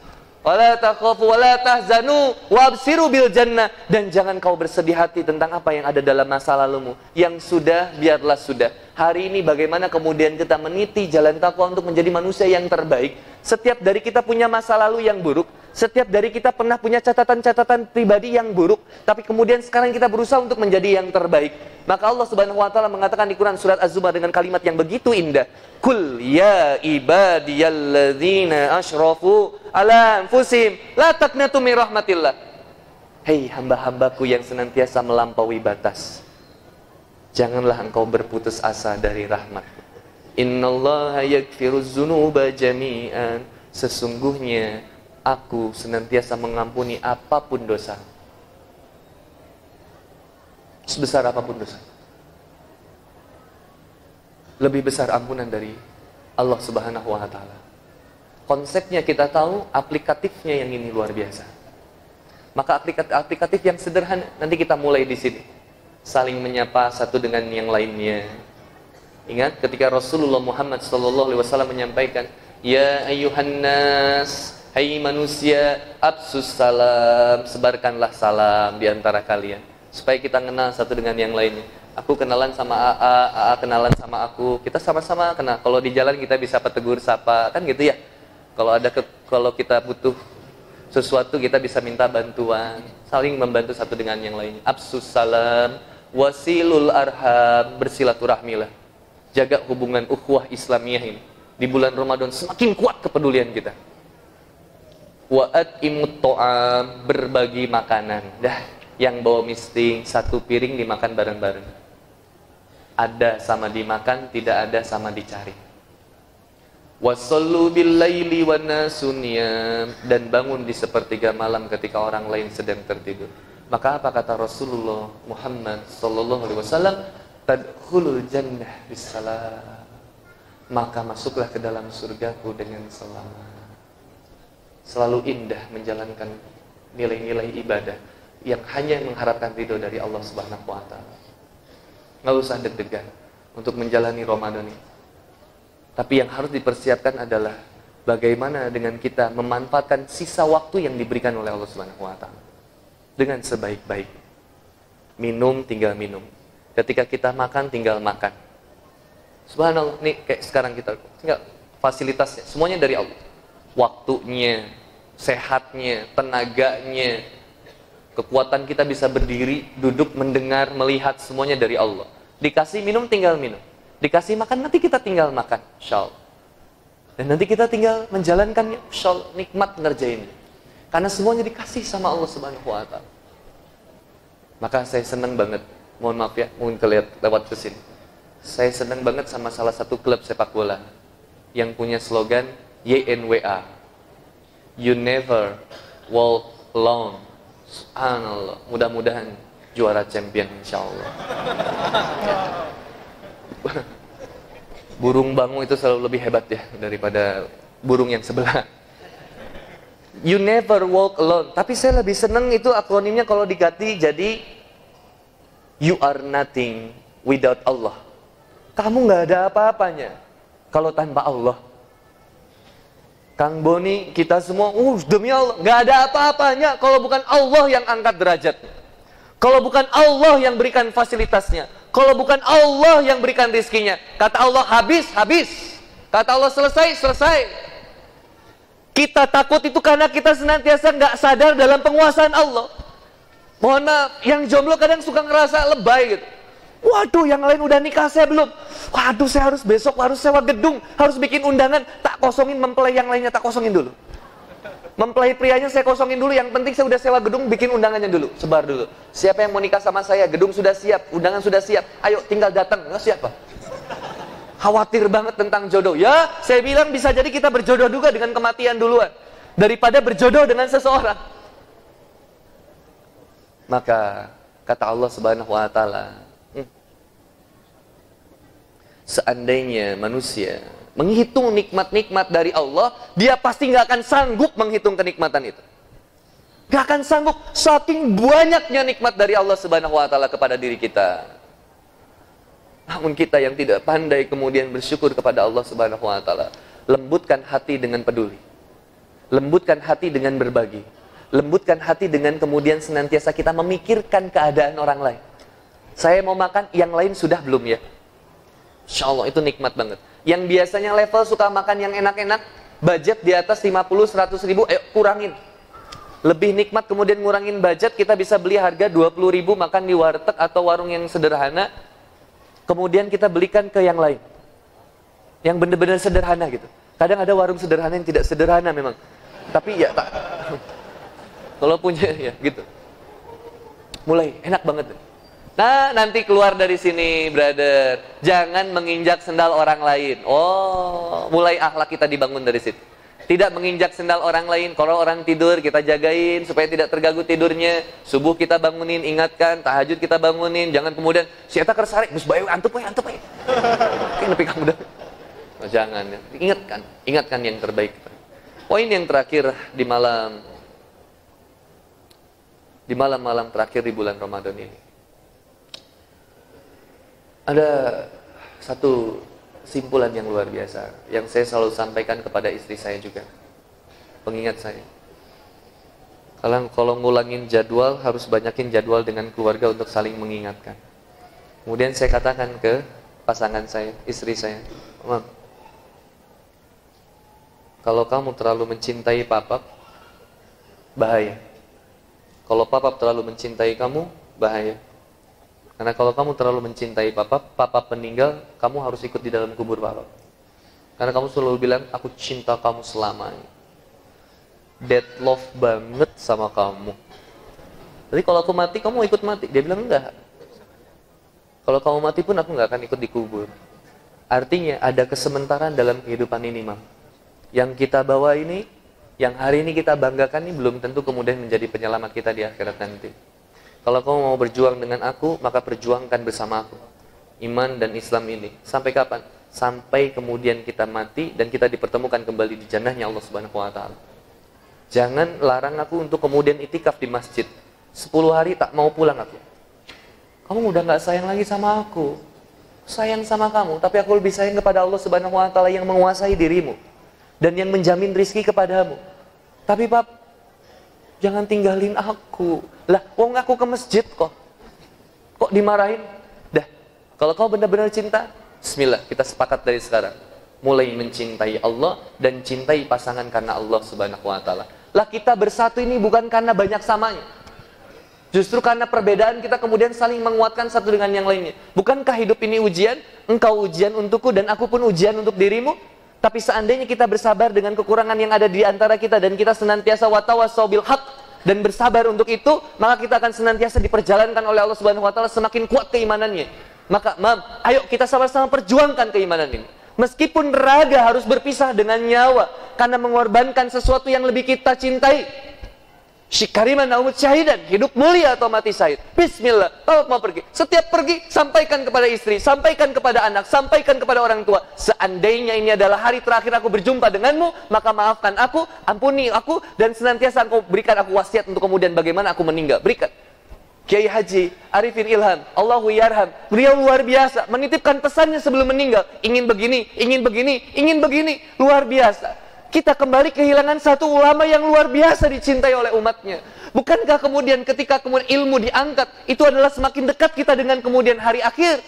wala takhafu wala tahzanu wabsiru bil jannah. Dan jangan kau bersedih hati tentang apa yang ada dalam masa lalumu. Yang sudah biarlah sudah. Hari ini bagaimana kemudian kita meniti jalan takwa untuk menjadi manusia yang terbaik? Setiap dari kita punya masa lalu yang buruk setiap dari kita pernah punya catatan-catatan pribadi yang buruk tapi kemudian sekarang kita berusaha untuk menjadi yang terbaik maka Allah Subhanahu wa taala mengatakan di Quran surat Az-Zumar dengan kalimat yang begitu indah Kul ya ibadiyalladzina asyrafu ala anfusihim la taqnatu min rahmatillah. Hei hamba-hambaku yang senantiasa melampaui batas. Janganlah engkau berputus asa dari rahmat. Innallaha yaghfiru dzunuba jami'an. Sesungguhnya aku senantiasa mengampuni apa pun dosa. Sebesar apa pun dosa. lebih besar ampunan dari Allah Subhanahu wa taala. Konsepnya kita tahu, aplikatifnya yang ini luar biasa. Maka aplikatif-aplikatif yang sederhana nanti kita mulai di sini. Saling menyapa satu dengan yang lainnya. Ingat ketika Rasulullah Muhammad SAW menyampaikan, "Ya ayuhan nas, hai manusia, absus salam, sebarkanlah salam di antara kalian." Supaya kita kenal satu dengan yang lainnya. Aku kenalan sama AA, AA kenalan sama aku. Kita sama-sama kenal. Kalau di jalan kita bisa petegur sapa, kan gitu ya. Kalau ada ke, kalau kita butuh sesuatu kita bisa minta bantuan, saling membantu satu dengan yang lainnya. Absus salam, wasilul arham, bersilaturahmilah jaga hubungan ukhuwah Islamiyah ini. Di bulan Ramadan semakin kuat kepedulian kita. Wa'at imut to'am, berbagi makanan. Dah, yang bawa misting, satu piring dimakan bareng-bareng. Ada sama dimakan, tidak ada sama dicari. Wasallu billaili wa dan bangun di sepertiga malam ketika orang lain sedang tertidur. Maka apa kata Rasulullah Muhammad sallallahu alaihi wasallam? tadkhulul jannah bisalam maka masuklah ke dalam surgaku dengan selamat selalu indah menjalankan nilai-nilai ibadah yang hanya mengharapkan ridho dari Allah Subhanahu wa taala. Nggak usah deg-degan untuk menjalani Ramadan ini. Tapi yang harus dipersiapkan adalah bagaimana dengan kita memanfaatkan sisa waktu yang diberikan oleh Allah Subhanahu wa taala dengan sebaik-baik. Minum tinggal minum. Ketika kita makan tinggal makan. Subhanallah, nih kayak sekarang kita tinggal fasilitasnya semuanya dari Allah. Waktunya, sehatnya, tenaganya, kekuatan kita bisa berdiri, duduk, mendengar, melihat semuanya dari Allah. Dikasih minum tinggal minum. Dikasih makan nanti kita tinggal makan, insyaallah. Dan nanti kita tinggal menjalankannya, insyaallah nikmat ngerjainnya. Karena semuanya dikasih sama Allah Subhanahu wa taala. Maka saya senang banget mohon maaf ya, mungkin kelihat lewat ke sini. Saya senang banget sama salah satu klub sepak bola yang punya slogan YNWA. You never walk alone. Subhanallah. Mudah-mudahan juara champion insya Allah. *laughs* burung bangu itu selalu lebih hebat ya daripada burung yang sebelah. You never walk alone. Tapi saya lebih senang itu akronimnya kalau diganti jadi You are nothing without Allah. Kamu nggak ada apa-apanya kalau tanpa Allah. Kang Boni, kita semua, uh demi Allah, nggak ada apa-apanya kalau bukan Allah yang angkat derajatnya. Kalau bukan Allah yang berikan fasilitasnya. Kalau bukan Allah yang berikan rizkinya. Kata Allah habis, habis. Kata Allah selesai, selesai. Kita takut itu karena kita senantiasa nggak sadar dalam penguasaan Allah. Mohon maaf, yang jomblo kadang suka ngerasa lebay gitu. Waduh, yang lain udah nikah saya belum. Waduh, saya harus besok harus sewa gedung, harus bikin undangan. Tak kosongin mempelai yang lainnya, tak kosongin dulu. Mempelai prianya saya kosongin dulu. Yang penting saya udah sewa gedung, bikin undangannya dulu, sebar dulu. Siapa yang mau nikah sama saya? Gedung sudah siap, undangan sudah siap. Ayo, tinggal datang. Nggak siapa? Khawatir banget tentang jodoh. Ya, saya bilang bisa jadi kita berjodoh juga dengan kematian duluan daripada berjodoh dengan seseorang. Maka kata Allah Subhanahu wa taala, seandainya manusia menghitung nikmat-nikmat dari Allah, dia pasti nggak akan sanggup menghitung kenikmatan itu. Gak akan sanggup saking banyaknya nikmat dari Allah Subhanahu wa taala kepada diri kita. Namun kita yang tidak pandai kemudian bersyukur kepada Allah Subhanahu wa taala, lembutkan hati dengan peduli. Lembutkan hati dengan berbagi lembutkan hati dengan kemudian senantiasa kita memikirkan keadaan orang lain. Saya mau makan, yang lain sudah belum ya? Insya Allah itu nikmat banget. Yang biasanya level suka makan yang enak-enak, budget di atas 50-100 ribu, ayo kurangin. Lebih nikmat kemudian ngurangin budget, kita bisa beli harga 20 ribu makan di warteg atau warung yang sederhana, kemudian kita belikan ke yang lain. Yang benar-benar sederhana gitu. Kadang ada warung sederhana yang tidak sederhana memang. Tapi ya tak *laughs* kalau punya ya gitu. Mulai enak banget. Nah, nanti keluar dari sini, brother. Jangan menginjak sendal orang lain. Oh, mulai akhlak kita dibangun dari situ. Tidak menginjak sendal orang lain. Kalau orang tidur, kita jagain supaya tidak terganggu tidurnya. Subuh kita bangunin, ingatkan. Tahajud kita bangunin. Jangan kemudian, siapa kersarik, mus bayu, antup ya, antup ya. tapi kamu udah oh, jangan ya. ingatkan ingatkan yang terbaik poin yang terakhir di malam di malam-malam terakhir di bulan Ramadan ini ada satu simpulan yang luar biasa yang saya selalu sampaikan kepada istri saya juga pengingat saya. Kalau kalau ngulangin jadwal harus banyakin jadwal dengan keluarga untuk saling mengingatkan. Kemudian saya katakan ke pasangan saya istri saya Mam, kalau kamu terlalu mencintai papa bahaya. Kalau papa terlalu mencintai kamu bahaya karena kalau kamu terlalu mencintai papa, papa meninggal, kamu harus ikut di dalam kubur papa. Karena kamu selalu bilang, aku cinta kamu selamanya. Dead love banget sama kamu. Jadi kalau aku mati, kamu ikut mati. Dia bilang enggak. Kalau kamu mati pun aku nggak akan ikut di kubur. Artinya ada kesementaraan dalam kehidupan ini, Mam. Yang kita bawa ini, yang hari ini kita banggakan ini belum tentu kemudian menjadi penyelamat kita di akhirat nanti. Kalau kamu mau berjuang dengan aku, maka perjuangkan bersama aku. Iman dan Islam ini. Sampai kapan? Sampai kemudian kita mati dan kita dipertemukan kembali di jannahnya Allah Subhanahu wa taala. Jangan larang aku untuk kemudian itikaf di masjid. Sepuluh hari tak mau pulang aku. Kamu udah nggak sayang lagi sama aku. Sayang sama kamu, tapi aku lebih sayang kepada Allah Subhanahu wa taala yang menguasai dirimu dan yang menjamin rizki kepadamu. Tapi Pak, Jangan tinggalin aku. Lah, wong aku ke masjid kok. Kok dimarahin? Dah. Kalau kau benar-benar cinta, bismillah, kita sepakat dari sekarang. Mulai mencintai Allah dan cintai pasangan karena Allah Subhanahu wa taala. Lah kita bersatu ini bukan karena banyak samanya. Justru karena perbedaan kita kemudian saling menguatkan satu dengan yang lainnya. Bukankah hidup ini ujian? Engkau ujian untukku dan aku pun ujian untuk dirimu. Tapi seandainya kita bersabar dengan kekurangan yang ada di antara kita dan kita senantiasa watawasau bil haq dan bersabar untuk itu, maka kita akan senantiasa diperjalankan oleh Allah Subhanahu wa taala semakin kuat keimanannya. Maka, mam, ayo kita sama-sama perjuangkan keimanan ini. Meskipun raga harus berpisah dengan nyawa karena mengorbankan sesuatu yang lebih kita cintai, Syikariman naumut syahidan. Hidup mulia atau mati syahid. Bismillah. Kalau mau pergi. Setiap pergi, sampaikan kepada istri. Sampaikan kepada anak. Sampaikan kepada orang tua. Seandainya ini adalah hari terakhir aku berjumpa denganmu, maka maafkan aku, ampuni aku, dan senantiasa aku berikan aku wasiat untuk kemudian bagaimana aku meninggal. Berikan. Kiai Haji Arifin Ilham, Allahu yarham. Beliau luar biasa, menitipkan pesannya sebelum meninggal. Ingin begini, ingin begini, ingin begini. Luar biasa kita kembali kehilangan satu ulama yang luar biasa dicintai oleh umatnya. Bukankah kemudian ketika kemudian ilmu diangkat, itu adalah semakin dekat kita dengan kemudian hari akhir.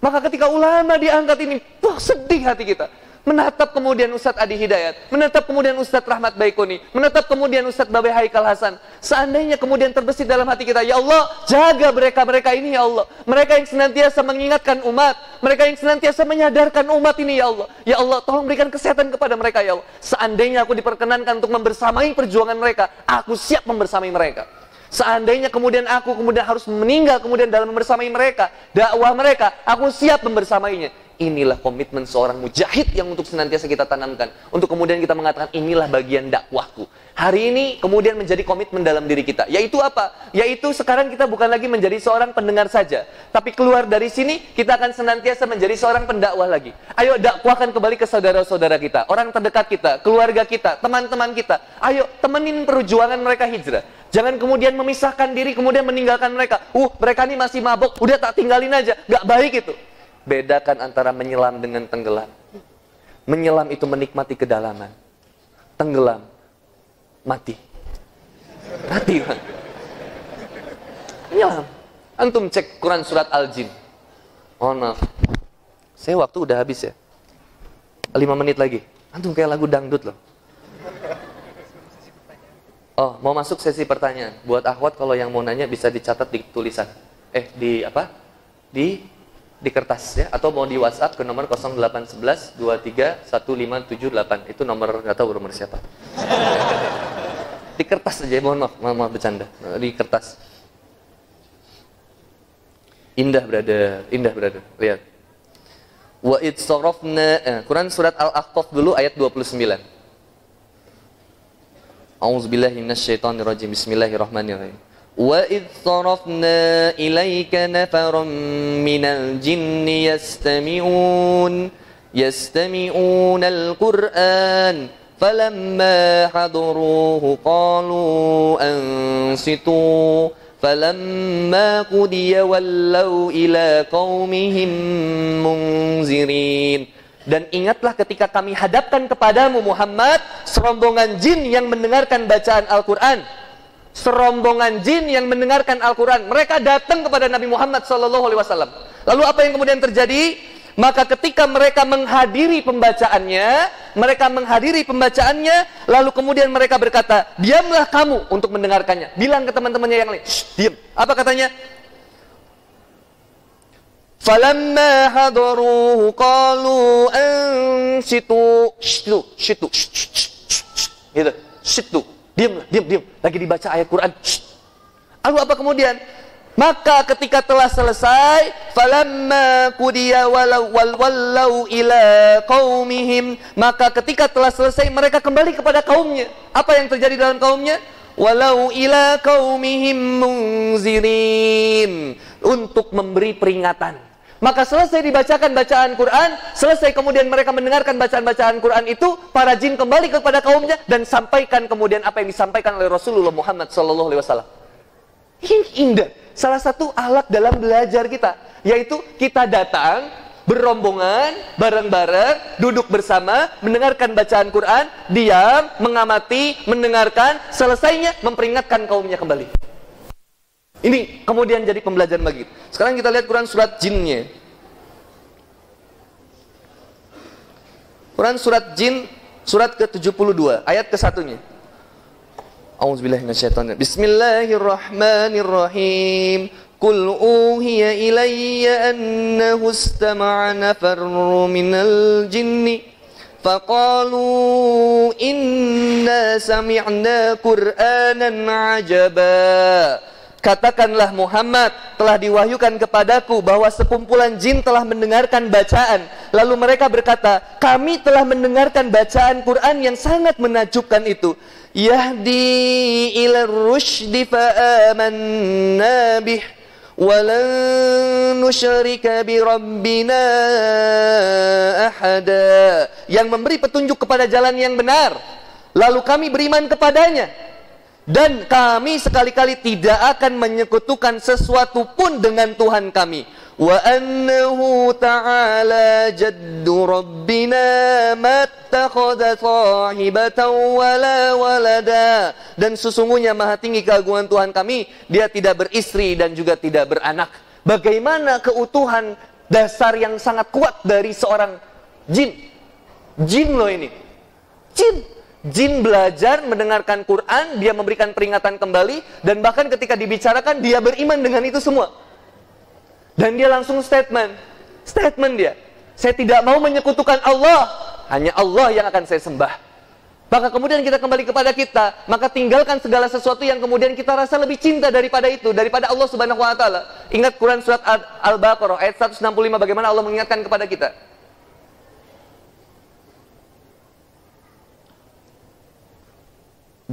Maka ketika ulama diangkat ini, wah sedih hati kita menatap kemudian Ustadz Adi Hidayat, menatap kemudian Ustadz Rahmat Baikoni, menatap kemudian Ustadz Babe Haikal Hasan. Seandainya kemudian terbesit dalam hati kita, ya Allah, jaga mereka-mereka ini ya Allah. Mereka yang senantiasa mengingatkan umat, mereka yang senantiasa menyadarkan umat ini ya Allah. Ya Allah, tolong berikan kesehatan kepada mereka ya Allah. Seandainya aku diperkenankan untuk membersamai perjuangan mereka, aku siap membersamai mereka. Seandainya kemudian aku kemudian harus meninggal kemudian dalam membersamai mereka, dakwah mereka, aku siap membersamainya. Inilah komitmen seorang mujahid yang untuk senantiasa kita tanamkan. Untuk kemudian kita mengatakan inilah bagian dakwahku. Hari ini kemudian menjadi komitmen dalam diri kita. Yaitu apa? Yaitu sekarang kita bukan lagi menjadi seorang pendengar saja. Tapi keluar dari sini kita akan senantiasa menjadi seorang pendakwah lagi. Ayo dakwahkan kembali ke saudara-saudara kita. Orang terdekat kita, keluarga kita, teman-teman kita. Ayo temenin perjuangan mereka hijrah. Jangan kemudian memisahkan diri, kemudian meninggalkan mereka. Uh, mereka ini masih mabok, udah tak tinggalin aja. Gak baik itu. Bedakan antara menyelam dengan tenggelam. Menyelam itu menikmati kedalaman. Tenggelam, mati. Mati kan? Menyelam. Antum cek Quran surat Al-Jin. Mohon maaf. Saya waktu udah habis ya. Lima menit lagi. Antum kayak lagu dangdut loh. Oh, mau masuk sesi pertanyaan. Buat akhwat kalau yang mau nanya bisa dicatat di tulisan. Eh, di apa? Di di kertas ya atau mau di WhatsApp ke nomor 0811 23 1578 itu nomor nggak tahu nomor siapa. Di kertas aja mohon maaf mohon maaf bercanda. Di kertas. Indah berada indah berada lihat. Wa id eh, Quran surat Al-Ahqaf dulu ayat 29 A'udzubillahi minasyaitonirrajim. Bismillahirrahmanirrahim وإذ صرفنا إليك نفرا من الجن يستمعون يستمعون القرآن فلما حضروه قالوا أنصتوا فلما قضي ولوا إلى قومهم منذرين Dan ingatlah ketika kami hadapkan kepadamu Muhammad serombongan jin yang mendengarkan bacaan Al-Quran serombongan jin yang mendengarkan Al-Quran. Mereka datang kepada Nabi Muhammad SAW. Lalu apa yang kemudian terjadi? Maka ketika mereka menghadiri pembacaannya, mereka menghadiri pembacaannya, lalu kemudian mereka berkata, diamlah kamu untuk mendengarkannya. Bilang ke teman-temannya yang lain, diam. Apa katanya? Falamma hadaruhu qalu ansitu. Shitu, shitu, gitu. Shitu. Diam, diam, diam. Lagi dibaca ayat Quran. Lalu apa kemudian? Maka ketika telah selesai, falamma qudiya walau wal wallau ila qaumihim, maka ketika telah selesai mereka kembali kepada kaumnya. Apa yang terjadi dalam kaumnya? Walau ila qaumihim munzirin untuk memberi peringatan. Maka selesai dibacakan bacaan Quran, selesai kemudian mereka mendengarkan bacaan-bacaan Quran itu, para jin kembali kepada kaumnya dan sampaikan kemudian apa yang disampaikan oleh Rasulullah Muhammad sallallahu alaihi wasallam. Ini indah. Salah satu alat dalam belajar kita, yaitu kita datang berombongan, bareng-bareng, duduk bersama, mendengarkan bacaan Quran, diam, mengamati, mendengarkan, selesainya memperingatkan kaumnya kembali. Ini kemudian jadi pembelajaran bagi. Sekarang kita lihat Quran surat jinnya. Quran surat jin surat ke-72 ayat ke-1-nya. Auzubillahi Bismillahirrahmanirrahim. Qul uhiya ilayya annahu istama'a nafarru minal jinni faqalu inna sami'na qur'anan 'ajaba. Katakanlah Muhammad telah diwahyukan kepadaku bahwa sekumpulan jin telah mendengarkan bacaan. Lalu mereka berkata, kami telah mendengarkan bacaan Quran yang sangat menakjubkan itu. Yahdi ila rushdi fa'amanna bih. Walan nusyrika bi rabbina ahada. Yang memberi petunjuk kepada jalan yang benar. Lalu kami beriman kepadanya dan kami sekali-kali tidak akan menyekutukan sesuatu pun dengan Tuhan kami. Wa annahu ta'ala jaddu rabbina mattakhadha sahibatan wala walada. Dan sesungguhnya maha tinggi keagungan Tuhan kami, dia tidak beristri dan juga tidak beranak. Bagaimana keutuhan dasar yang sangat kuat dari seorang jin? Jin loh ini. Jin Jin belajar mendengarkan Quran, dia memberikan peringatan kembali, dan bahkan ketika dibicarakan, dia beriman dengan itu semua. Dan dia langsung statement. Statement dia. Saya tidak mau menyekutukan Allah. Hanya Allah yang akan saya sembah. Maka kemudian kita kembali kepada kita, maka tinggalkan segala sesuatu yang kemudian kita rasa lebih cinta daripada itu, daripada Allah Subhanahu wa taala. Ingat Quran surat Al-Baqarah ayat 165 bagaimana Allah mengingatkan kepada kita.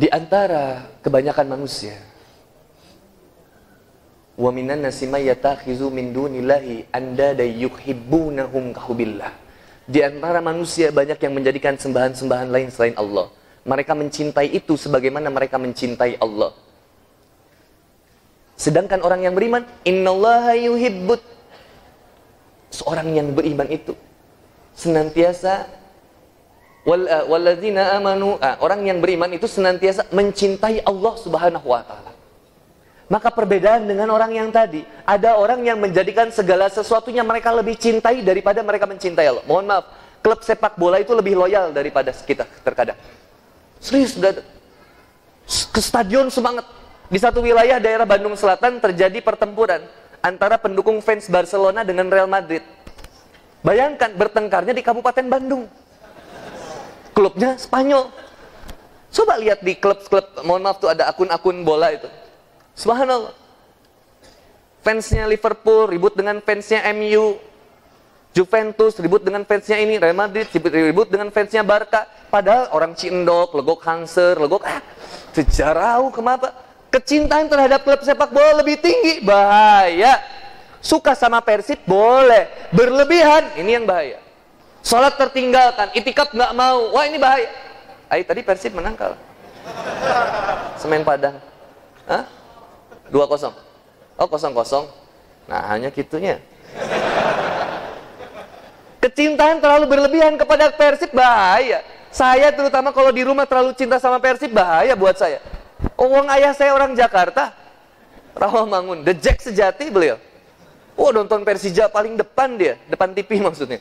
Di antara kebanyakan manusia wa minan nasi may yatakhizu min dunillahi andada yuhibbunahum kahubillah. Di antara manusia banyak yang menjadikan sembahan-sembahan lain selain Allah. Mereka mencintai itu sebagaimana mereka mencintai Allah. Sedangkan orang yang beriman, innallaha yuhibbut seorang yang beriman itu senantiasa walladzina amanu uh, orang yang beriman itu senantiasa mencintai Allah Subhanahu wa taala. Maka perbedaan dengan orang yang tadi, ada orang yang menjadikan segala sesuatunya mereka lebih cintai daripada mereka mencintai Allah. Mohon maaf, klub sepak bola itu lebih loyal daripada kita terkadang. Serius, ke stadion semangat. Di satu wilayah daerah Bandung Selatan terjadi pertempuran antara pendukung fans Barcelona dengan Real Madrid. Bayangkan bertengkarnya di Kabupaten Bandung klubnya Spanyol. Coba lihat di klub-klub, mohon maaf tuh ada akun-akun bola itu. Subhanallah. Fansnya Liverpool ribut dengan fansnya MU. Juventus ribut dengan fansnya ini, Real Madrid ribut dengan fansnya Barca. Padahal orang Cindok, legok Hanser, legok ah, sejarah kemapa. Kecintaan terhadap klub sepak bola lebih tinggi, bahaya. Suka sama Persib boleh, berlebihan ini yang bahaya. Sholat tertinggalkan, itikaf nggak mau, wah ini bahaya. Ayo tadi Persib menang kalah. Semen Padang. Hah? 2-0. Oh, kosong-kosong. Nah, hanya gitunya. Kecintaan terlalu berlebihan kepada Persib bahaya. Saya terutama kalau di rumah terlalu cinta sama Persib bahaya buat saya. Uang ayah saya orang Jakarta. Rawamangun, The Jack sejati beliau. Oh nonton Persija paling depan dia, depan TV maksudnya.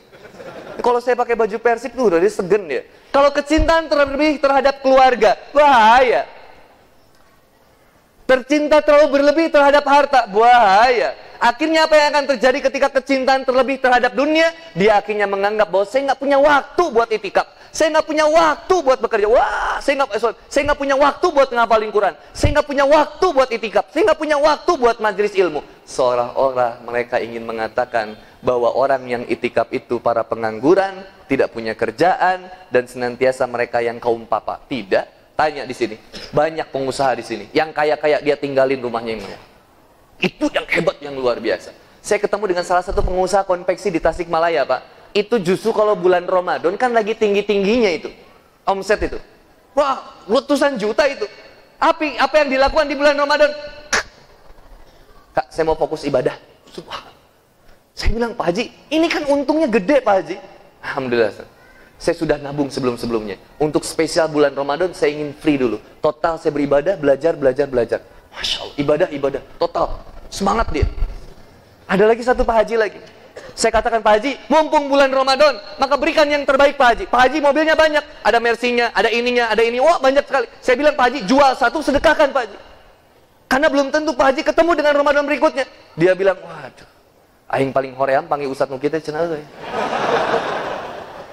Kalau saya pakai baju Persib tuh udah segen dia. Kalau kecintaan terlebih terhadap keluarga, bahaya. Tercinta terlalu berlebih terhadap harta, bahaya. Akhirnya apa yang akan terjadi ketika kecintaan terlebih terhadap dunia? Dia akhirnya menganggap bahwa saya nggak punya waktu buat itikaf. Saya nggak punya waktu buat bekerja. Wah, saya nggak eh, punya waktu buat ngapalin Quran. Saya nggak punya waktu buat itikaf. Saya nggak punya waktu buat majelis ilmu. Seolah-olah mereka ingin mengatakan bahwa orang yang itikaf itu para pengangguran, tidak punya kerjaan, dan senantiasa mereka yang kaum papa. Tidak. Tanya di sini. Banyak pengusaha di sini. Yang kaya-kaya dia tinggalin rumahnya yang Itu yang hebat, yang luar biasa. Saya ketemu dengan salah satu pengusaha konveksi di Tasikmalaya, Pak itu justru kalau bulan Ramadan kan lagi tinggi-tingginya itu. Omset itu. Wah, ratusan juta itu. Apa, apa yang dilakukan di bulan Ramadan? Kak, saya mau fokus ibadah. Subhan. Saya bilang, Pak Haji, ini kan untungnya gede Pak Haji. Alhamdulillah. Saya sudah nabung sebelum-sebelumnya. Untuk spesial bulan Ramadan, saya ingin free dulu. Total saya beribadah, belajar, belajar, belajar. Masya Allah, ibadah, ibadah. Total. Semangat dia. Ada lagi satu Pak Haji lagi. Saya katakan Pak Haji, mumpung bulan Ramadan, maka berikan yang terbaik Pak Haji. Pak Haji mobilnya banyak, ada Mercy-nya, ada ininya, ada ini. Wah, banyak sekali. Saya bilang Pak Haji, jual satu sedekahkan Pak Haji. Karena belum tentu Pak Haji ketemu dengan Ramadan berikutnya. Dia bilang, waduh, aing paling hoream panggil Ustadz kita cenah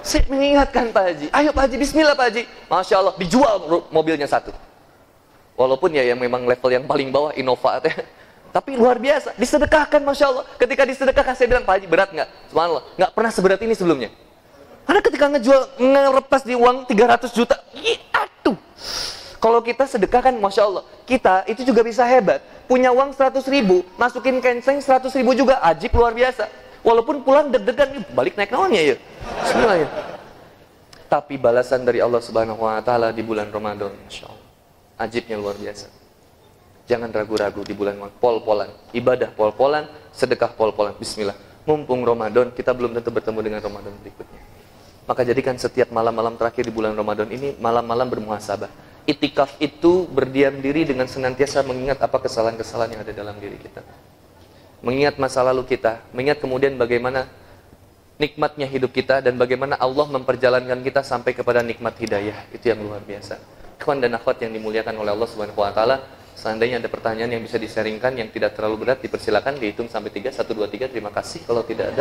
Saya mengingatkan Pak Haji, ayo Pak Haji, bismillah Pak Haji. Masya Allah, dijual mobilnya satu. Walaupun ya yang memang level yang paling bawah Innova *laughs* tapi luar biasa, disedekahkan Masya Allah. Ketika disedekahkan, saya bilang, Pak Haji berat nggak? Subhanallah, nggak pernah seberat ini sebelumnya. Karena ketika ngejual, ngerepas di uang 300 juta, aduh. Kalau kita sedekahkan, Masya Allah, kita itu juga bisa hebat. Punya uang 100 ribu, masukin kenceng 100 ribu juga, ajib luar biasa. Walaupun pulang deg-degan, balik naik naonnya ya. Bismillah Tapi balasan dari Allah Subhanahu wa taala di bulan Ramadan, Masya Allah. Ajibnya luar biasa. Jangan ragu-ragu di bulan pol-polan. Ibadah pol-polan, sedekah pol-polan. Bismillah. Mumpung Ramadan, kita belum tentu bertemu dengan Ramadan berikutnya. Maka jadikan setiap malam-malam terakhir di bulan Ramadan ini malam-malam bermuhasabah. Itikaf itu berdiam diri dengan senantiasa mengingat apa kesalahan-kesalahan yang ada dalam diri kita. Mengingat masa lalu kita, mengingat kemudian bagaimana nikmatnya hidup kita dan bagaimana Allah memperjalankan kita sampai kepada nikmat hidayah. Itu yang luar biasa. Kawan dan akhwat yang dimuliakan oleh Allah Subhanahu wa taala, Seandainya ada pertanyaan yang bisa disaringkan yang tidak terlalu berat, dipersilakan dihitung sampai 3, 1, 2, 3, terima kasih. Kalau tidak ada,